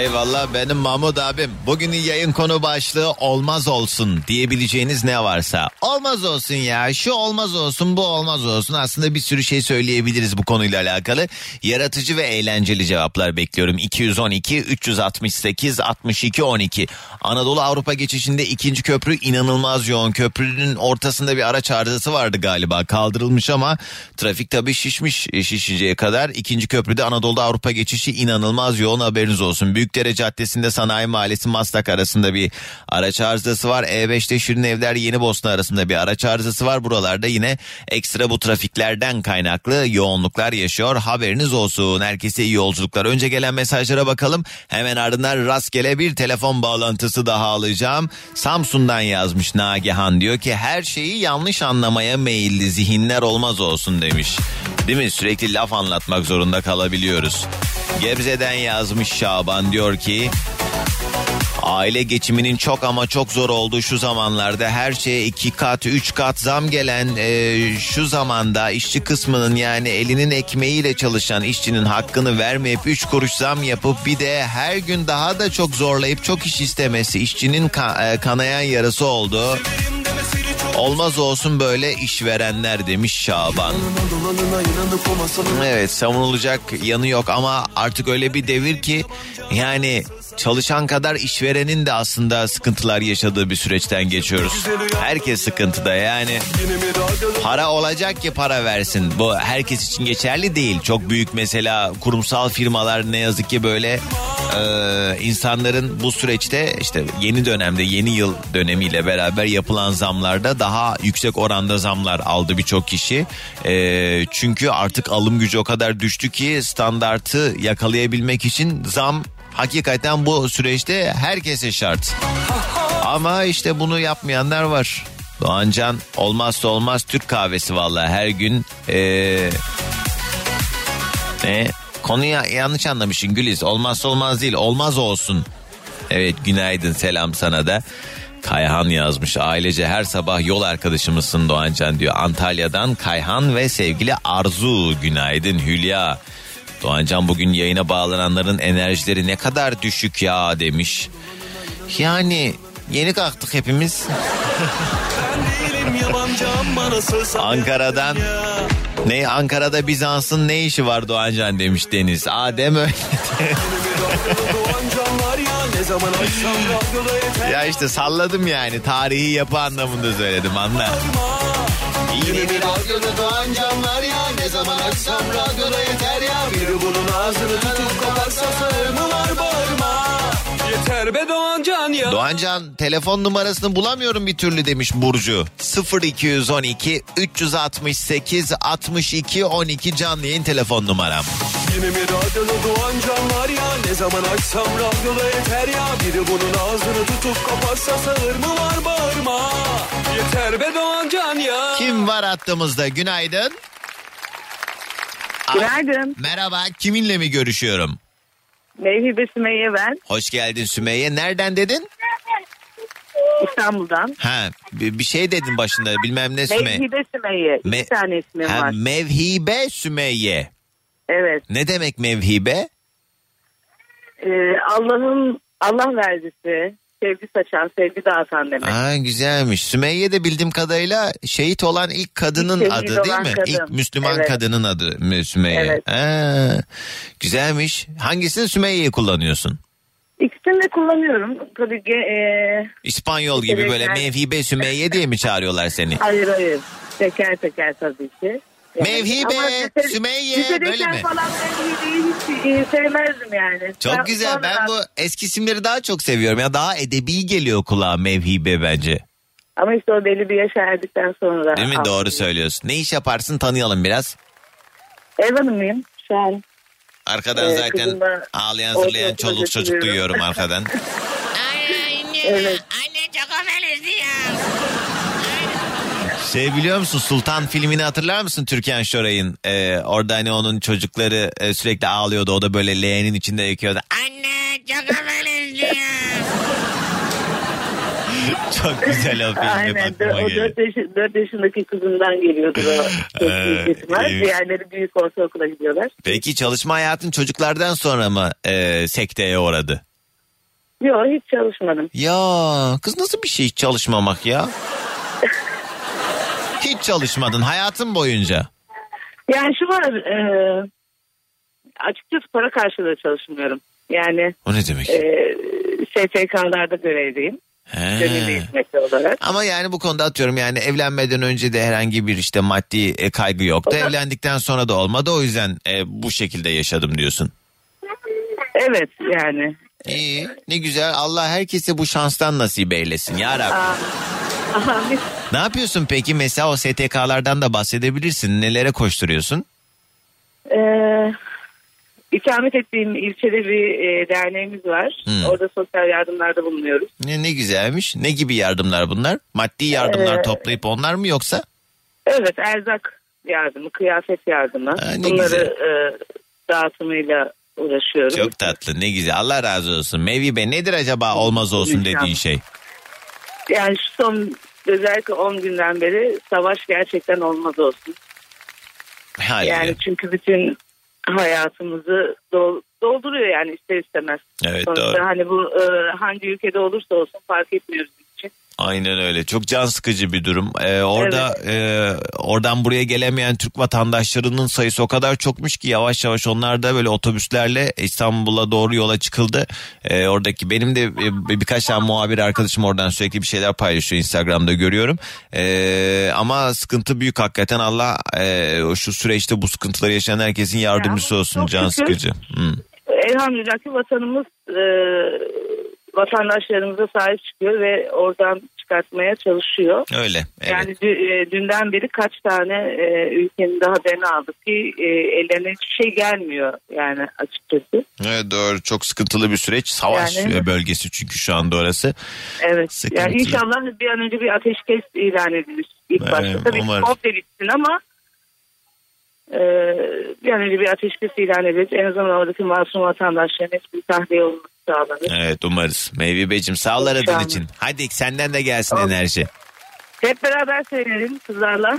Eyvallah benim Mahmut abim. Bugünün yayın konu başlığı olmaz olsun diyebileceğiniz ne varsa. Olmaz olsun ya şu olmaz olsun bu olmaz olsun. Aslında bir sürü şey söyleyebiliriz bu konuyla alakalı. Yaratıcı ve eğlenceli cevaplar bekliyorum. 212 368 62 12. Anadolu Avrupa geçişinde ikinci köprü inanılmaz yoğun. Köprünün ortasında bir araç arızası vardı galiba. Kaldırılmış ama trafik tabii şişmiş e, şişeceğe kadar. İkinci köprüde Anadolu Avrupa geçişi inanılmaz yoğun haberiniz olsun. Büyükdere Caddesi'nde Sanayi Mahallesi Maslak arasında bir araç arızası var. E5'te Şirin Evler Yeni Bosna arasında bir araç arızası var. Buralarda yine ekstra bu trafiklerden kaynaklı yoğunluklar yaşıyor. Haberiniz olsun. Herkese iyi yolculuklar. Önce gelen mesajlara bakalım. Hemen ardından rastgele bir telefon bağlantısı daha alacağım. Samsun'dan yazmış Nagihan diyor ki her şeyi yanlış anlamaya meyilli zihinler olmaz olsun demiş. Değil mi? Sürekli laf anlatmak zorunda kalabiliyoruz. Gebze'den yazmış Şaban diyor ki Aile geçiminin çok ama çok zor olduğu şu zamanlarda her şeye iki kat üç kat zam gelen e, şu zamanda işçi kısmının yani elinin ekmeğiyle çalışan işçinin hakkını vermeyip üç kuruş zam yapıp bir de her gün daha da çok zorlayıp çok iş istemesi işçinin ka- e, kanayan yarası oldu. Olmaz olsun böyle işverenler demiş Şaban. Evet savunulacak yanı yok ama artık öyle bir devir ki yani çalışan kadar işverenin de aslında sıkıntılar yaşadığı bir süreçten geçiyoruz. Herkes sıkıntıda yani. Para olacak ki para versin. Bu herkes için geçerli değil. Çok büyük mesela kurumsal firmalar ne yazık ki böyle e, insanların bu süreçte işte yeni dönemde yeni yıl dönemiyle beraber yapılan zamlarda daha yüksek oranda zamlar aldı birçok kişi. E, çünkü artık alım gücü o kadar düştü ki standartı yakalayabilmek için zam hakikaten bu süreçte herkese şart. Ama işte bunu yapmayanlar var. Doğancan olmazsa olmaz Türk kahvesi vallahi her gün ee, ne konuyu yanlış anlamışsın Güliz olmazsa olmaz değil olmaz olsun. Evet günaydın selam sana da. Kayhan yazmış ailece her sabah yol arkadaşımızsın Doğancan diyor. Antalya'dan Kayhan ve sevgili Arzu günaydın Hülya. Doğancan bugün yayına bağlananların enerjileri ne kadar düşük ya demiş. Yani yeni kalktık hepimiz. Ankara'dan ne Ankara'da Bizans'ın ne işi var Doğancan demiş Deniz. Adem öyle. (laughs) ya işte salladım yani tarihi yapı anlamında söyledim anla. Yine bir radyoda doğan canlar ya. Ne zaman açsam radyoda yeter ya. Biri bunun ağzını tutup kaparsa sağır var bağırma Yeter be Doğancan ya. Doğancan telefon numarasını bulamıyorum bir türlü demiş Burcu. 0212 368 62 12 canlı yayın telefon numaram. Yine mi radyoda Doğancan var ya Ne zaman açsam radyoda yeter ya Biri bunun ağzını tutup kaparsa sağır mı var bağırma Yeter be Doğancan ya. Kim var hattımızda günaydın. Günaydın. Merhaba kiminle mi görüşüyorum? Mevhibe Sümeyye ben. Hoş geldin Sümeyye. Nereden dedin? İstanbul'dan. Ha bir şey dedin başında bilmem ne Sümeyye. Mevhibe Sümeyye. İki Me- tane ismim Ha, var. mevhibe Sümeyye. Evet. Ne demek mevhibe? Ee, Allah'ın Allah verdisi. Sevgi saçan, sevgi dağıtan demek. Aa, güzelmiş. Sümeyye de bildiğim kadarıyla şehit olan ilk kadının İlk adı değil mi? kadın. İlk Müslüman Evet. kadının adı Sümeyye. Evet. Ha, güzelmiş. Hangisini Sümeyye'yi kullanıyorsun? İkisini de kullanıyorum. Tabii ge- e, İspanyol gibi böyle Teşekkürler. mevhibe Sümeyye diye mi çağırıyorlar seni? hayır hayır. Teker teker tabii ki. Yani. Mevhibe, Ama lise- Sümeyye, böyle mi? falan mevhibeyi hiç e, sevmezdim yani. Çok Ben güzel. Ben bu eski isimleri daha çok seviyorum. Ya daha edebi geliyor kulağa mevhibe bence. Ama işte o belli bir yaşa erdikten sonra. Değil mi? aldım. Doğru söylüyorsun. Ne iş yaparsın tanıyalım biraz. Ev hanımıyım şu an. Arkadan Ee, zaten kızımla ağlayan zırlayan çoluk çocuk duyuyorum arkadan. Evet. Şey biliyor musun Sultan filmini hatırlar mısın Türkan Şoray'ın? Ee, orada hani onun çocukları e, sürekli ağlıyordu. O da böyle leğenin içinde yakıyordu. Anne çok (laughs) Çok güzel o film. Aynen. aklıma O geliyor. 4, yaş, 4 yaşındaki kızından geliyordur o. (laughs) Ee. Diğerleri büyük ortaokula gidiyorlar. Peki çalışma hayatın çocuklardan sonra mı e, sekteye uğradı? Yok hiç çalışmadım. Ya kız nasıl bir şey hiç çalışmamak ya? Hiç çalışmadın hayatın boyunca. Yani şu var. E, açıkçası para karşılığı çalışmıyorum. Yani O ne demek? e, STK'larda görevliyim. He. Olarak. Ama yani bu konuda atıyorum yani evlenmeden önce de herhangi bir işte maddi e, kaygı yoktu. Evlendikten sonra da olmadı o yüzden e, bu şekilde yaşadım diyorsun. Evet yani. İyi ne güzel Allah herkese bu şanstan nasip eylesin ya Rabbi. Ne yapıyorsun peki mesela o STK'lardan da bahsedebilirsin nelere koşturuyorsun? e, ikamet ettiğim ilçede bir e, derneğimiz var. Hmm. Orada sosyal yardımlarda bulunuyoruz. Ne, ne güzelmiş ne gibi yardımlar bunlar? Maddi yardımlar Ee, toplayıp onlar mı yoksa? Evet erzak yardımı, kıyafet yardımı. Ha, ne Bunları güzel. e, dağıtımıyla uğraşıyorum. Çok tatlı ne güzel Allah razı olsun. Mevi Bey nedir acaba olmaz olsun dediğin şey? Yani şu son özellikle 10 günden beri savaş gerçekten olmaz olsun. Hadi. Yani çünkü bütün hayatımızı dol- dolduruyor yani ister istemez. Evet, Sonuçta doğru. hani bu e, hangi ülkede olursa olsun fark etmiyor bizim için. Aynen öyle. Çok can sıkıcı bir durum. Ee, orada e, oradan buraya gelemeyen Türk vatandaşlarının sayısı o kadar çokmuş ki yavaş yavaş onlar da böyle otobüslerle İstanbul'a doğru yola çıkıldı. Ee, oradaki benim de e, birkaç tane muhabir arkadaşım oradan sürekli bir şeyler paylaşıyor Instagram'da görüyorum. Ee, ama sıkıntı büyük hakikaten Allah e, şu süreçte bu sıkıntıları yaşayan herkesin yardımcısı olsun. Can sıkıcı. Hı. Elhamdülillah ki vatanımız e, vatandaşlarımıza sahip çıkıyor ve oradan çıkartmaya çalışıyor. Öyle. Evet. Yani e, dünden beri kaç tane e, ülkenin daha haberini aldık ki e, ellerine hiçbir şey gelmiyor yani açıkçası. Evet doğru çok sıkıntılı bir süreç. Savaş Yani- e, bölgesi çünkü şu anda orası. Evet. Sıkıntılı. Yani inşallah bir an önce bir ateşkes ilan edilir ilk Evet, başta. Tabii umarım. komple bitsin ama bir an önce bir ateşkes ilan edilir. En azından oradaki masum vatandaşların hepsi tahliye olması sağlanır. Evet umarız. Meyvi Beyciğim sağ ol aradığın için. Hadi senden de gelsin Tamam. enerji. Hep beraber söyleyelim kızlarla.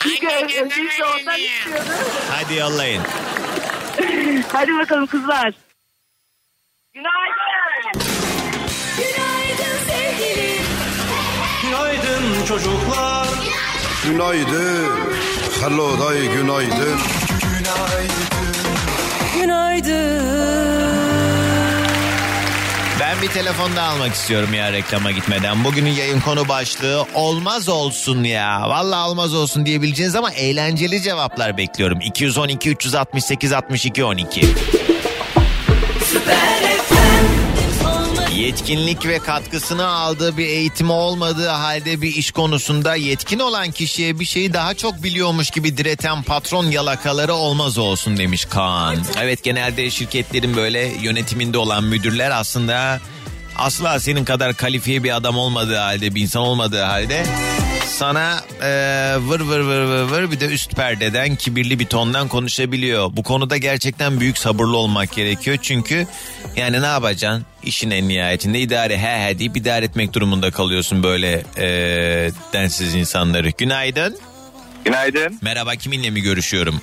Çünkü öncelikle ondan istiyoruz. Hadi yollayın. (laughs) Hadi bakalım kızlar. Günaydın. Günaydın sevgilim. Günaydın çocuklar. Günaydın. Hello day günaydın. Ben bir telefon da almak istiyorum ya reklama gitmeden. Bugünün yayın konu başlığı olmaz olsun ya. Vallahi olmaz olsun diyebileceğiniz ama eğlenceli cevaplar bekliyorum. 212 368 62 12. Yetkinlik ve katkısını aldığı bir eğitimi olmadığı halde bir iş konusunda yetkin olan kişiye bir şeyi daha çok biliyormuş gibi direten patron yalakaları olmaz olsun demiş Kaan. Evet genelde şirketlerin böyle yönetiminde olan müdürler aslında asla senin kadar kalifiye bir adam olmadığı halde bir insan olmadığı halde sana e, vır vır vır vır vır bir de üst perdeden kibirli bir tondan konuşabiliyor. Bu konuda gerçekten büyük sabırlı olmak gerekiyor. Çünkü yani ne yapacaksın? İşin en nihayetinde idare he he deyip idare etmek durumunda kalıyorsun böyle e, densiz insanları. Günaydın. Günaydın. Merhaba kiminle mi görüşüyorum?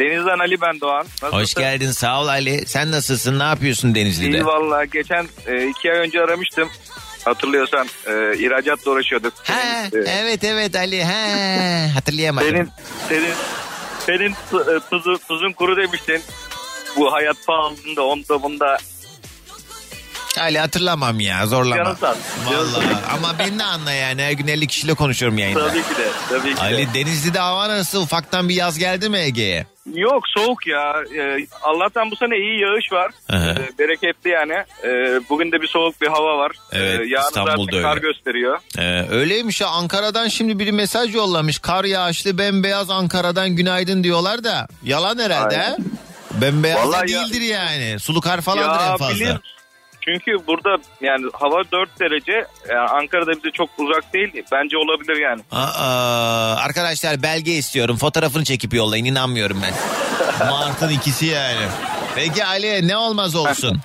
Denizden Ali ben Doğan. Nasılsın? Hoş geldin sağ ol Ali. Sen nasılsın ne yapıyorsun Denizli'de? İyi valla. Geçen e, iki ay önce aramıştım. Hatırlıyorsan e, ihracatla uğraşıyorduk. He, Senin, e, evet evet Ali he, hatırlayamadım. senin, senin, senin e, tuzu, tuzun kuru demiştin. Bu hayat pahalılığında onda bunda Ali hatırlamam ya zorlama. Canın sağ Vallahi ama beni de anla yani her gün 50 kişiyle konuşuyorum yayında. Tabii ki de. Tabii ki de. Ali Denizli'de hava nasıl? Ufaktan bir yaz geldi mi Ege'ye? Yok soğuk ya. Ee, Allah'tan bu sene iyi yağış var. Ee, bereketli yani. Ee, bugün de bir soğuk bir hava var. Evet, Ee, yarın İstanbul'da zaten kar öyle. gösteriyor. Ee, öyleymiş ya Ankara'dan şimdi biri mesaj yollamış. Kar yağışlı bembeyaz Ankara'dan günaydın diyorlar da. Yalan herhalde Aynen. ha? Bembeyaz da Vallahi ya- değildir yani. Sulu kar falandır en fazla. bilir. Çünkü burada yani hava 4 derece. Yani Ankara'da bize çok uzak değil. Bence olabilir yani. Aa, arkadaşlar belge istiyorum. Fotoğrafını çekip yollayın. inanmıyorum ben. (laughs) Mart'ın ikisi yani. Peki Ali ne olmaz olsun?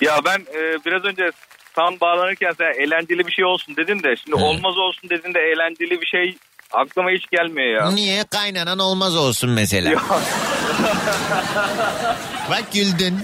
Ya ben e, biraz önce tam bağlanırken sen eğlenceli bir şey olsun dedin de şimdi olmaz olsun dedin de eğlenceli bir şey aklıma hiç gelmiyor ya. Niye kaynanan olmaz olsun mesela? Bak güldün.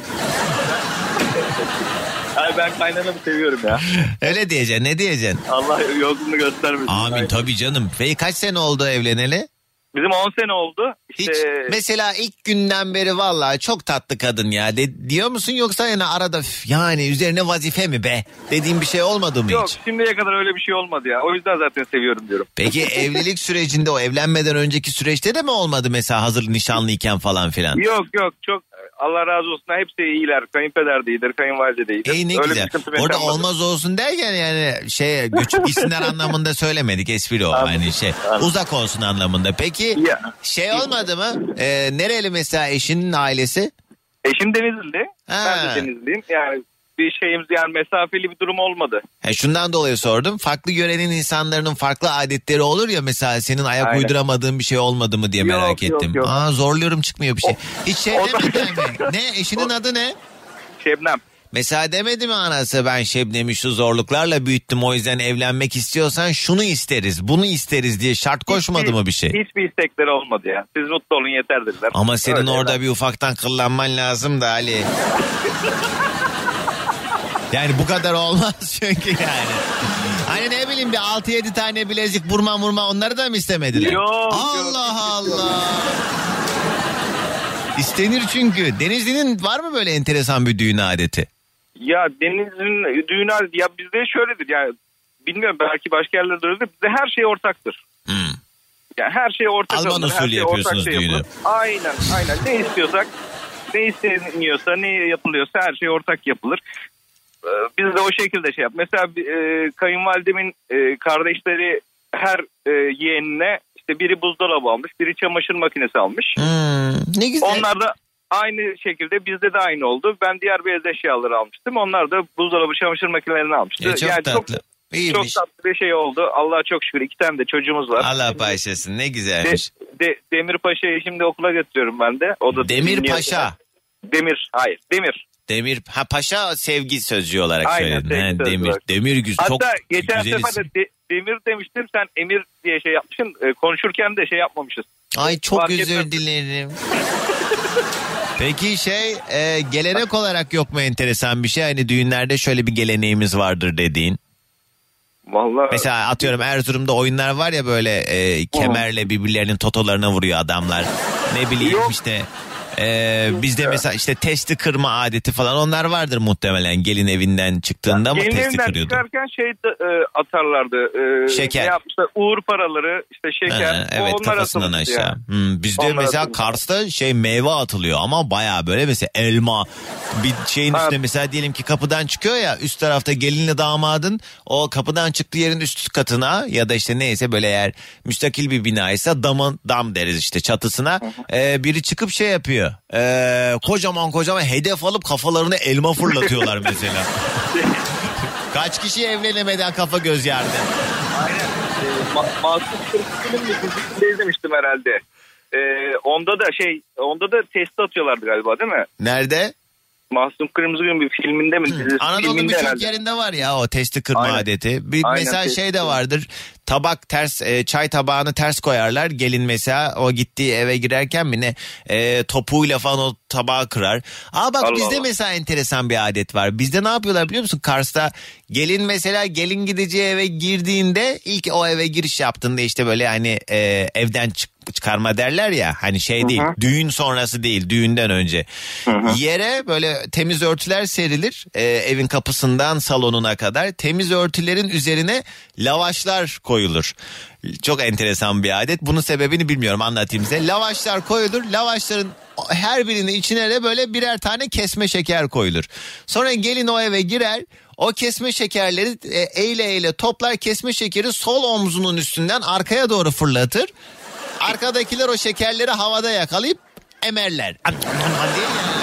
Ay ben kaynanamı seviyorum ya. Öyle diyeceksin ne diyeceksin? Allah yolunu göstermesin. Amin tabii canım. Peki kaç sene oldu evleneli? Bizim 10 sene oldu. İşte Hiç mesela ilk günden beri vallahi çok tatlı kadın ya de, diyor musun yoksa yani arada "Üf, yani üzerine vazife mi be dediğin bir şey olmadı mı yok hiç? şimdiye kadar öyle bir şey olmadı ya. O yüzden zaten seviyorum diyorum. Peki (laughs) evlilik sürecinde o evlenmeden önceki süreçte de mi olmadı mesela hazır nişanlıyken falan filan? Yok yok çok Allah razı olsun hepsi iyiler. Kayınpeder de iyidir, kayınvalide de iyidir. Ey ne Öyle güzel. Orada yaşanmadı. olmaz olsun derken yani şey göçük gitsinler (laughs) anlamında söylemedik espri o hani şey uzak olsun anlamında. Peki şey olmadı mı? Ee, nereli mesela eşinin ailesi? Eşim Denizli. Ha. Ben de Denizliyim. Yani bir şeyimiz yani mesafeli bir durum olmadı. He, şundan dolayı sordum. Farklı görenin insanların farklı adetleri olur ya mesela senin ayak Aynen. uyduramadığın bir şey olmadı mı diye Yok, merak yok, ettim. yok. Aa zorluyorum çıkmıyor bir şey. Hiç şey o demedi mi? Ne eşinin adı ne? Şebnem. Mesela demedi mi anası ben Şebnem'i şu zorluklarla büyüttüm o yüzden evlenmek istiyorsan şunu isteriz bunu isteriz diye şart koşmadı mı bir şey? Hiçbir istekleri olmadı ya. Siz mutlu olun yeter dediler. Ama senin Öyle orada yani. bir ufaktan kıllanman lazım da Ali. (laughs) Yani bu kadar olmaz (laughs) çünkü yani. Hani ne bileyim bir 6-7 tane bilezik burma murma onları da mı istemediler? Yok, yok, Allah Allah. İstenir çünkü. Denizli'nin var mı böyle enteresan bir düğün adeti? Ya Deniz'in düğünü ya bizde şöyledir yani bilmiyorum belki başka yerlerde öyledir. Bizde her şey ortaktır. Yani her şey ortak Alman alınır, her usulü şey yapıyorsunuz ortak şey düğünü. yapılır. Aynen aynen ne istiyorsak ne isteniyorsa ne yapılıyorsa her şey ortak yapılır. Ee, Biz de o şekilde şey yap. Mesela e, kayınvalidemin e, kardeşleri her e, yeğenine işte biri buzdolabı almış, biri çamaşır makinesi almış. ne güzel. Onlar da aynı şekilde bizde de aynı oldu. Ben diğer beyaz eşyaları almıştım. Onlar da buzdolabı çamaşır makinelerini almıştı. E, çok tatlı. Çok, İyiymiş. çok tatlı bir şey oldu. Allah'a çok şükür iki tane de çocuğumuz var. Allah bağışlasın ne De, güzelmiş. de, Demir Paşa'yı şimdi okula götürüyorum ben de. O da Demir. Paşa. Demir hayır Demir. Demir ha paşa sevgi sözcüğü olarak Aynen, söyledin. sevgi Ha, demir olarak. demir çok Hatta geçen güzel sefer de, de- Demir demiştim sen Emir diye şey yapmışsın. E, konuşurken de şey yapmamışız. Ay çok Fark özür etmez. dilerim. Peki şey e, gelenek olarak yok mu enteresan bir şey? Hani düğünlerde şöyle bir geleneğimiz vardır dediğin. Vallahi Mesela atıyorum Erzurum'da oyunlar var ya böyle e, kemerle birbirlerinin totolarına vuruyor adamlar. Ne bileyim işte e, bizde mesela işte testi kırma adeti falan onlar vardır muhtemelen gelin evinden çıktığında mı Gelin testi evinden kırıyordu? çıkarken şey e, atarlardı. E, Şeker. Ne yapmışlar? Uğur paraları işte şeker. Ha, evet onlar kafasından aşağı. ya. Hmm, bizde Onlar mesela atılmış. Kars'ta şey meyve atılıyor ama baya böyle mesela elma bir şeyin üstüne mesela diyelim ki kapıdan çıkıyor ya üst tarafta gelinle damadın o kapıdan çıktığı yerin üst katına ya da işte neyse böyle eğer müstakil bir binaysa damın dam deriz işte çatısına e, biri çıkıp şey yapıyor. E, kocaman kocaman hedef alıp kafalarına elma fırlatıyorlar mesela. (laughs) Kaç kişi evlenemeden kafa göz yardı. E, Ma- Masum Kırmızı'nın bir dizisinde izlemiştim herhalde. E, onda da şey onda da testi atıyorlardı galiba değil mi? Nerede? Mahsun Kırmızıgül bir filminde mi? Dizisi, Anadolu'nun birçok yerinde var ya o testi kırma Aynen. adeti. Bir Aynen, mesela testi şey de vardır. Tabak ters e, çay tabağını ters koyarlar. Gelin mesela o gittiği eve girerken mi ne e, topuğuyla falan o tabağı kırar. Aa bak Allah bizde Allah. mesela enteresan bir adet var. Bizde ne yapıyorlar biliyor musun? Kars'ta gelin mesela gelin gideceği eve girdiğinde ilk o eve giriş yaptığında işte böyle hani e, evden çık çıkarma derler ya hani şey değil düğün sonrası değil düğünden önce yere böyle temiz örtüler serilir e, evin kapısından salonuna kadar temiz örtülerin üzerine lavaşlar koyulur çok enteresan bir adet bunun sebebini bilmiyorum anlatayım size lavaşlar koyulur lavaşların her birinin içine de böyle birer tane kesme şeker koyulur sonra gelin o eve girer o kesme şekerleri eyle eyle toplar kesme şekeri sol omzunun üstünden arkaya doğru fırlatır. Arkadakiler o şekerleri havada yakalayıp emerler. Diye.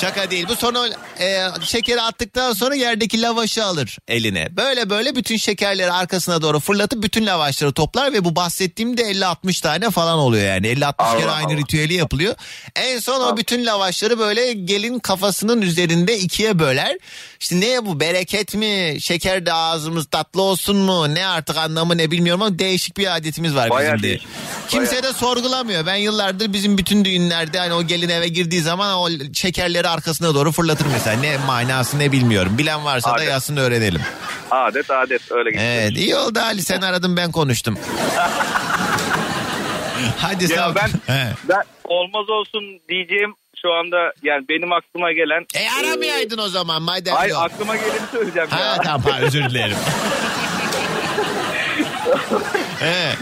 Şaka değil bu sonra e, şekeri attıktan sonra yerdeki lavaşı alır eline. Böyle böyle bütün şekerleri arkasına doğru fırlatıp bütün lavaşları toplar ve bu bahsettiğimde 50-60 tane falan oluyor yani. 50-60 kere aynı ritüeli yapılıyor. En son o bütün lavaşları böyle gelin kafasının üzerinde ikiye böler. İşte ne bu bereket mi şeker de ağzımız tatlı olsun mu ne artık anlamı ne bilmiyorum ama değişik bir adetimiz var Bayağı bizim de. Kimse de sorgulamıyor. Ben yıllardır bizim bütün düğünlerde hani o gelin eve girdiği zaman o şekerleri arkasına doğru fırlatır mesela. Ne manası ne bilmiyorum. Bilen varsa da Adet. yazsın öğrenelim. Adet adet öyle gidiyor. Evet iyi oldu Ali sen aradın ben konuştum. (laughs) Hadi sağ Ya ol. ben, ben olmaz olsun diyeceğim şu anda yani benim aklıma gelen. E aramayaydın o zaman madem Ay yok. aklıma geleni söyleyeceğim Ha ya. (laughs) tamam özür dilerim. (laughs) He.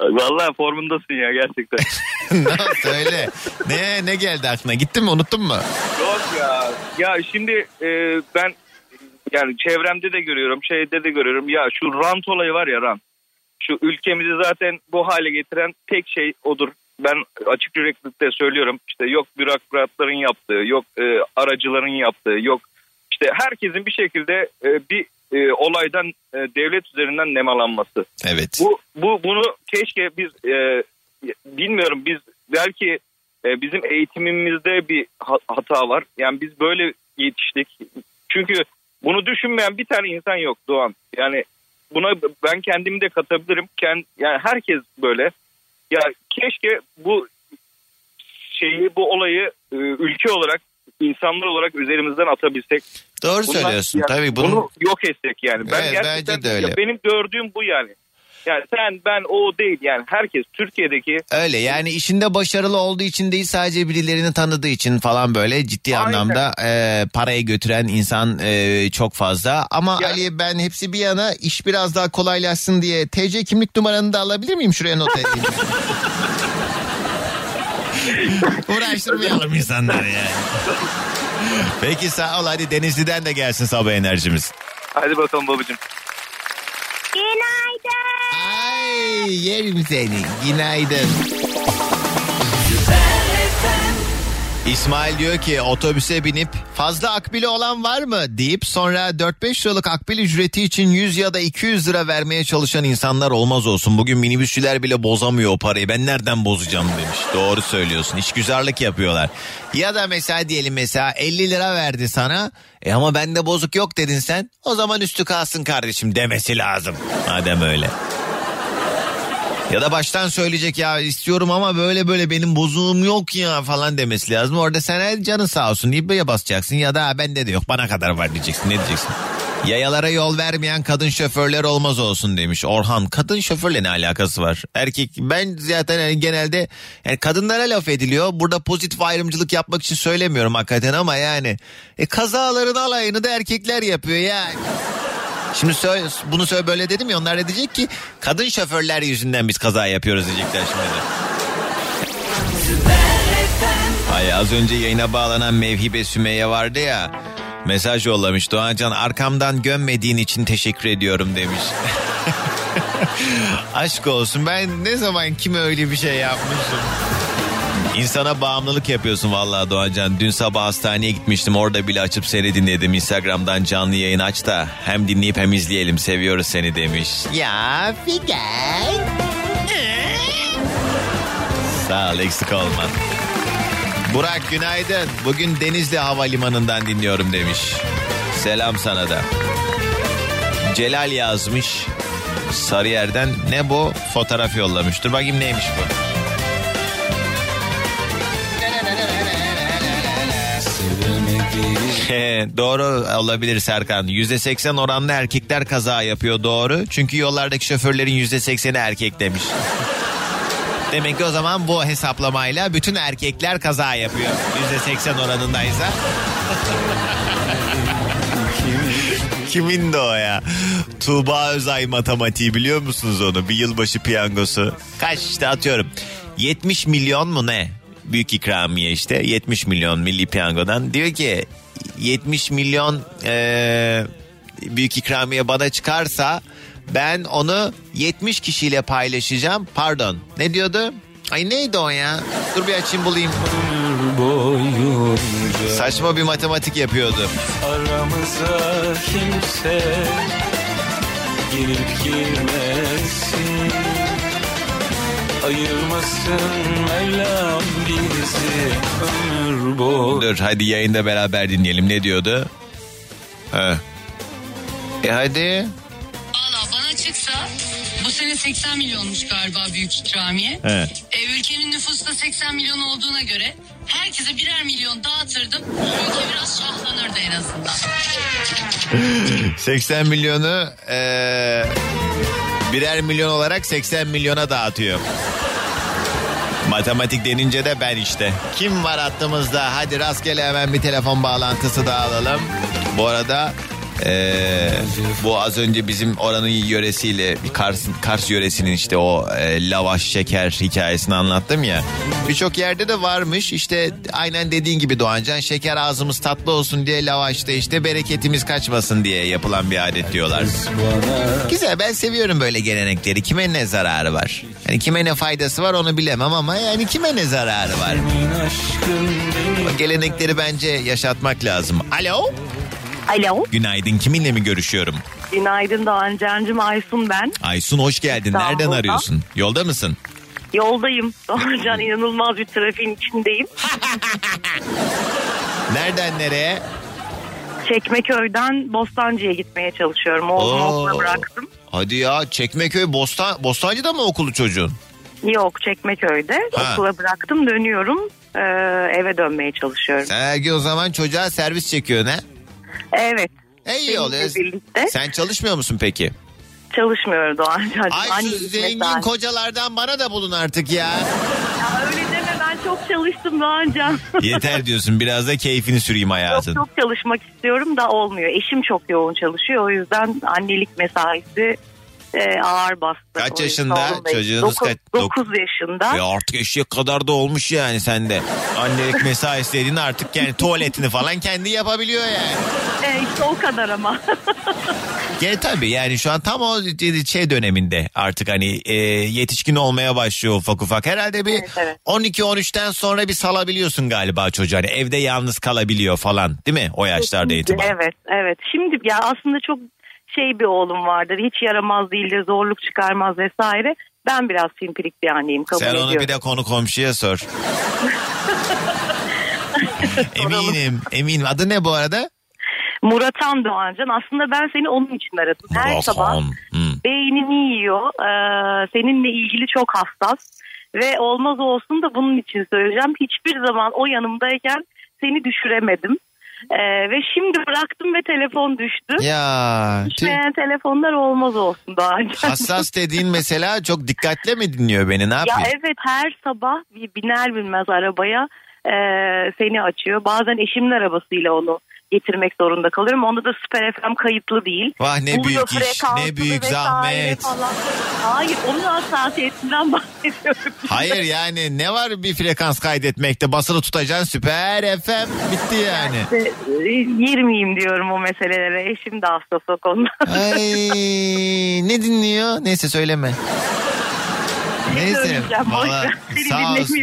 Vallahi formundasın ya gerçekten. (laughs) ne söyle. Ne ne geldi aklına? Gittin mi unuttun mu? Yok ya. Ya şimdi e, ben yani çevremde de görüyorum, şeyde de görüyorum. Ya şu rant olayı var ya rant. Şu ülkemizi zaten bu hale getiren tek şey odur. Ben açık yüreklilikle söylüyorum. İşte yok bürokratların yaptığı, yok e, aracıların yaptığı, yok işte herkesin bir şekilde e, bir e, olaydan e, devlet üzerinden nemalanması. Evet. Bu, bu bunu keşke biz e, bilmiyorum biz belki e, bizim eğitimimizde bir ha- hata var. Yani biz böyle yetiştik. Çünkü bunu düşünmeyen bir tane insan yok Doğan. Yani buna ben kendimi de katabilirim. Kend, yani herkes böyle. Ya keşke bu şeyi bu olayı e, ülke olarak insanlar olarak üzerimizden atabilsek. Doğru Bunlar- söylüyorsun. yani Tabii bunu bunu yok etsek yani. Ben Evet, gerçekten bence de öyle. ya benim gördüğüm bu yani. Yani sen ben o değil yani herkes Türkiye'deki Öyle yani işinde başarılı olduğu için değil sadece birilerini tanıdığı için falan böyle ciddi Aynen. anlamda e, parayı götüren insan e, çok fazla. Ama Ya- Ali ben hepsi bir yana iş biraz daha kolaylaşsın diye TC kimlik numaranı da alabilir miyim şuraya not edeyim? (laughs) Uğraştırmayalım insanları yani. Peki sağ ol hadi Denizli'den de gelsin sabah enerjimiz. hadi bakalım babacığım. Ay yerim seni. Günaydın. İsmail diyor ki otobüse binip fazla akbili olan var mı deyip sonra 4-5 liralık akbil ücreti için 100 ya da 200 lira vermeye çalışan insanlar olmaz olsun. Bugün minibüsçüler bile bozamıyor o parayı ben nereden bozacağım demiş. Doğru söylüyorsun işgüzarlık yapıyorlar. Ya da mesela diyelim mesela 50 lira verdi sana e ama bende bozuk yok dedin sen o zaman üstü kalsın kardeşim demesi lazım. Madem öyle. Ya da baştan söyleyecek ya istiyorum ama böyle böyle benim bozuğum yok ya falan demesi lazım. Orada sen "Hadi canın sağ olsun deyip ya basacaksın ya da "Ha, bende de yok bana kadar var diyeceksin. Ne diyeceksin? Yayalara yol vermeyen kadın şoförler olmaz olsun demiş Orhan. Kadın şoförle ne alakası var? Erkek ben zaten yani genelde yani kadınlara laf ediliyor. Burada pozitif ayrımcılık yapmak için söylemiyorum hakikaten ama yani e, kazaların alayını da erkekler yapıyor yani. Şimdi söyle, bunu söyle böyle dedim ya onlar da diyecek ki kadın şoförler yüzünden biz kaza yapıyoruz diyecekler şimdi. Ay az önce yayına bağlanan Mevhibe Sümeyye vardı ya. Mesaj yollamış Doğancan arkamdan gömmediğin için teşekkür ediyorum demiş. (laughs) Aşk olsun ben ne zaman kime öyle bir şey yapmışım. İnsana bağımlılık yapıyorsun vallahi Doğancan. Dün sabah hastaneye gitmiştim. Orada bile açıp seni dinledim. Instagram'dan canlı yayın aç da hem dinleyip hem izleyelim. Seviyoruz seni demiş. Ya Figen. Sağ ol eksik olma. Burak günaydın. Bugün Denizli Havalimanı'ndan dinliyorum demiş. Selam sana da. Celal yazmış. Sarıyer'den ne bu? Fotoğraf yollamış. Dur bakayım neymiş bu. Doğru olabilir Serkan. %80 oranlı erkekler kaza yapıyor doğru. Çünkü yollardaki şoförlerin %80'i erkek demiş. Demek ki o zaman bu hesaplamayla bütün erkekler kaza yapıyor. %80 oranındaysa. (laughs) Kimin de o ya? Tuğba Özay matematiği biliyor musunuz onu? Bir yılbaşı piyangosu. Kaç işte atıyorum. 70 milyon mu ne? Büyük ikramiye işte 70 milyon milli piyangodan. Diyor ki 70 milyon eee, büyük ikramiye bana çıkarsa ben onu 70 kişiyle paylaşacağım. Pardon ne diyordu? Ay neydi o ya? Dur bir açayım bulayım. Saçma bir matematik yapıyordu. Aramıza kimse girip girmesin Ayırmasın Mevlam bizi ömür boyu Dur hadi yayında beraber dinleyelim. Ne diyordu? Ha. E hadi. Valla bana çıksa bu sene 80 milyonmuş galiba büyük ikramiye. He. E, ülkenin nüfusu da 80 milyon olduğuna göre herkese birer milyon dağıtırdım. Ülke biraz şahlanırdı en azından. (laughs) 80 milyonu eee, birer milyon olarak 80 milyona dağıtıyor. Matematik denince de ben işte. Kim var hattımızda? Hadi rastgele hemen bir telefon bağlantısı da alalım. Bu arada eee, bu az önce bizim oranın yöresiyle Kars, Kars yöresinin işte o eee, lavaş şeker hikayesini anlattım ya. Birçok yerde de varmış işte aynen dediğin gibi Doğancan şeker ağzımız tatlı olsun diye lavaşta işte bereketimiz kaçmasın diye yapılan bir adet diyorlar. Güzel ben seviyorum böyle gelenekleri. Kime ne zararı var? Yani kime ne faydası var onu bilemem ama yani kime ne zararı var? O gelenekleri bence yaşatmak lazım. Alo? Alo. Günaydın kiminle mi görüşüyorum? Günaydın Doğan Can'cım Aysun ben. Aysun hoş geldin. Nereden İstanbul'dan. arıyorsun? Yolda mısın? Yoldayım. (laughs) Doğan Can inanılmaz bir trafiğin içindeyim. (laughs) Nereden nereye? Çekmeköy'den Bostancı'ya gitmeye çalışıyorum. Oğlumu Oo. okula bıraktım. Hadi ya Çekmeköy Bostan Bostancı'da mı okulu çocuğun? Yok Çekmeköy'de. Ha. Okula bıraktım dönüyorum. Ee, eve dönmeye çalışıyorum. Sen her gün o zaman çocuğa servis çekiyorsun ha? Evet. E, iyi oluyor. birlikte. Sen çalışmıyor musun peki? Çalışmıyor Doğan Can'cım. Ay şu Annelik zengin mesai. kocalardan bana da bulun artık ya. Ya öyle deme ben çok çalıştım Doğan Can. (laughs) Yeter diyorsun biraz da keyfini süreyim Çok hayatın. çok çalışmak istiyorum da olmuyor. Eşim çok yoğun çalışıyor. O yüzden annelik mesaisi e, ağır bastı. Kaç yaşında? Çocuğunuz kaç? Dokuz yaşında. Ya artık eşek kadar da olmuş yani sende. Annelik mesaisi dediğin artık yani tuvaletini falan kendi yapabiliyor yani. E, işte o kadar ama. (laughs) Gel tabii yani şu an tam o şey döneminde artık hani e, yetişkin olmaya başlıyor ufak ufak. Herhalde bir 12-13'ten sonra bir salabiliyorsun galiba çocuğu. Hani evde yalnız kalabiliyor falan değil mi o yaşlarda itibaren? Evet evet. Şimdi ya aslında çok şey bir oğlum vardır. Hiç yaramaz değildir. Zorluk çıkarmaz vesaire. Ben biraz simpirik bir anneyim. Kabul Sen onu ediyorum. bir de konu komşuya sor. (laughs) eminim eminim. Adı ne bu arada? Muratan Doğancan. Aslında ben seni onun için aradım. Her Muratan, sabah hmm. beynini yiyor. Ee, seninle ilgili çok hassas. Ve olmaz olsun da bunun için söyleyeceğim. Hiçbir zaman o yanımdayken seni düşüremedim. Ee, ve şimdi bıraktım ve telefon düştü. Ya. Düşmeyen telefonlar olmaz olsun Doğancan. hassas dediğin mesela çok dikkatle mi dinliyor beni ne Ya yapıyor? evet her sabah bir biner binmez arabaya e, seni açıyor. Bazen eşimin arabasıyla onu getirmek zorunda kalıyorum. Onda da Süper FM kayıtlı değil. Vah ne Buluyor büyük iş, ne büyük zahmet. Falan. Hayır onun hassasiyetinden (laughs) bahsediyorum. Hayır yani ne var bir frekans kaydetmekte basılı tutacaksın süper FM bitti yani. İşte, e, girmeyeyim diyorum o meselelere. Eşim de hassas o konuda. (laughs) Ay ne dinliyor? Neyse söyleme. Neyse. Valla sağ olsun.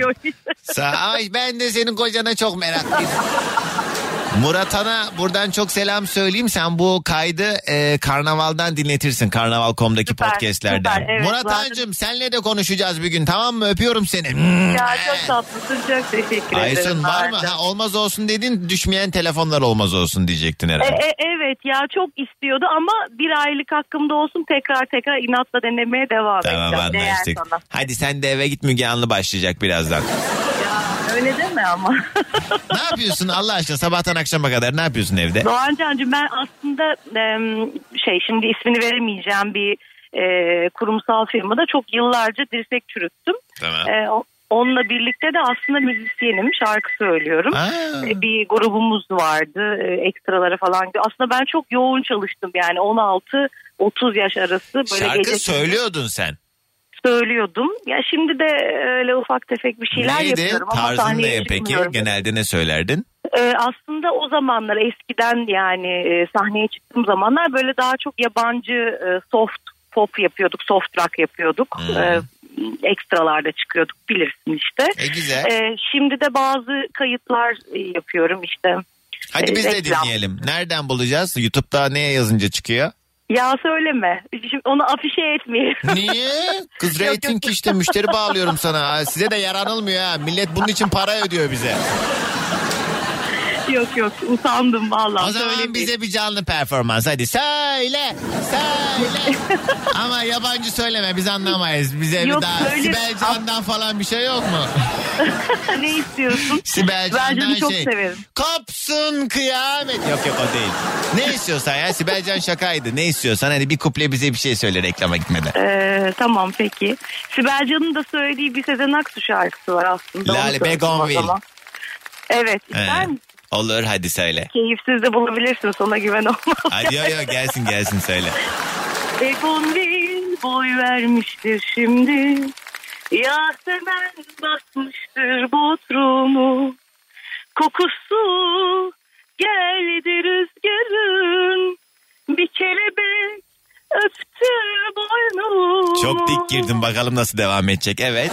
Sağ, ay ben de senin kocana çok meraklıyım. (laughs) Murat Han'a buradan çok selam söyleyeyim. Sen bu kaydı e, Karnaval'dan dinletirsin. Karnaval.com'daki Süper, podcastlerden. süper, evet, Murat Han'cığım senle de konuşacağız bir gün tamam mı? Öpüyorum seni. ya çok tatlısın çok teşekkür ederim. Aysun var mı? Ha, olmaz olsun dedin düşmeyen telefonlar olmaz olsun diyecektin E, herhalde. e, evet Evet ya çok istiyordu ama bir aylık hakkımda olsun tekrar tekrar inatla denemeye devam Tamam edeceğim. Değer anlaştık. Hadi sen de eve git Müge Anlı başlayacak birazdan. Öyle deme ama. ne yapıyorsun Allah aşkına sabahtan akşama kadar ne yapıyorsun evde? Doğan Can'cığım ben aslında şey şimdi ismini veremeyeceğim bir e, kurumsal firmada çok yıllarca dirsek çürüttüm. Tamam. E, onunla birlikte de aslında müzisyenim, şarkı söylüyorum. E, bir grubumuz vardı, e, ekstralara falan. Aslında ben çok yoğun çalıştım yani 16-30 yaş arası böyle Şarkı gece söylüyordun sen. söylüyordum. Ya şimdi de öyle ufak tefek bir şeyler Neydi? yapıyorum ama Tarzın ne peki? Genelde ne söylerdin? Ee, aslında o zamanlar eskiden yani e, sahneye çıktığım zamanlar böyle daha çok yabancı e, soft pop yapıyorduk, soft rock yapıyorduk. Hmm. Ee, ekstralarda çıkıyorduk bilirsin işte. E, güzel. Ee, şimdi de bazı kayıtlar e, yapıyorum işte. Hadi e, biz de reklam. dinleyelim. Nereden bulacağız? YouTube'da neye yazınca çıkıyor? Ya söyleme. Şimdi onu afişe etmeyelim. (laughs) Niye? Kız reyting işte müşteri bağlıyorum sana. Size de yaranılmıyor ha. Millet bunun için para ödüyor bize. Yok yok utandım vallahi. O zaman söylemeyeyim. bize bir canlı performans. Hadi söyle. Söyle. (laughs) Ama yabancı söyleme biz anlamayız. Bize bir Yok, daha söyle. Sibel Can'dan falan bir şey yok mu? (laughs) ne istiyorsun? Sibel Can'dan çok şey. severim. Kopsun kıyamet. Yok yok o değil. Ne istiyorsan ya Sibel Can şakaydı. Ne istiyorsan hadi bir kuple bize bir şey söyle reklama gitmeden. Ee, tamam peki. Sibel Can'ın da söylediği bir Sezen Aksu şarkısı var aslında. Onu Lale söyleyeyim o Begonvil. zaman. Evet ister He. misin? Olur hadi söyle. Keyifsiz de bulabilirsin sana güven olmaz. Hadi yo yo gelsin gelsin söyle. Begonvil boy vermiştir şimdi. Yasemen basmıştır Bodrum'u. Kokusu geldi rüzgarın. Bir kelebek öptü boynumu. Çok dik girdin bakalım nasıl devam edecek. Evet.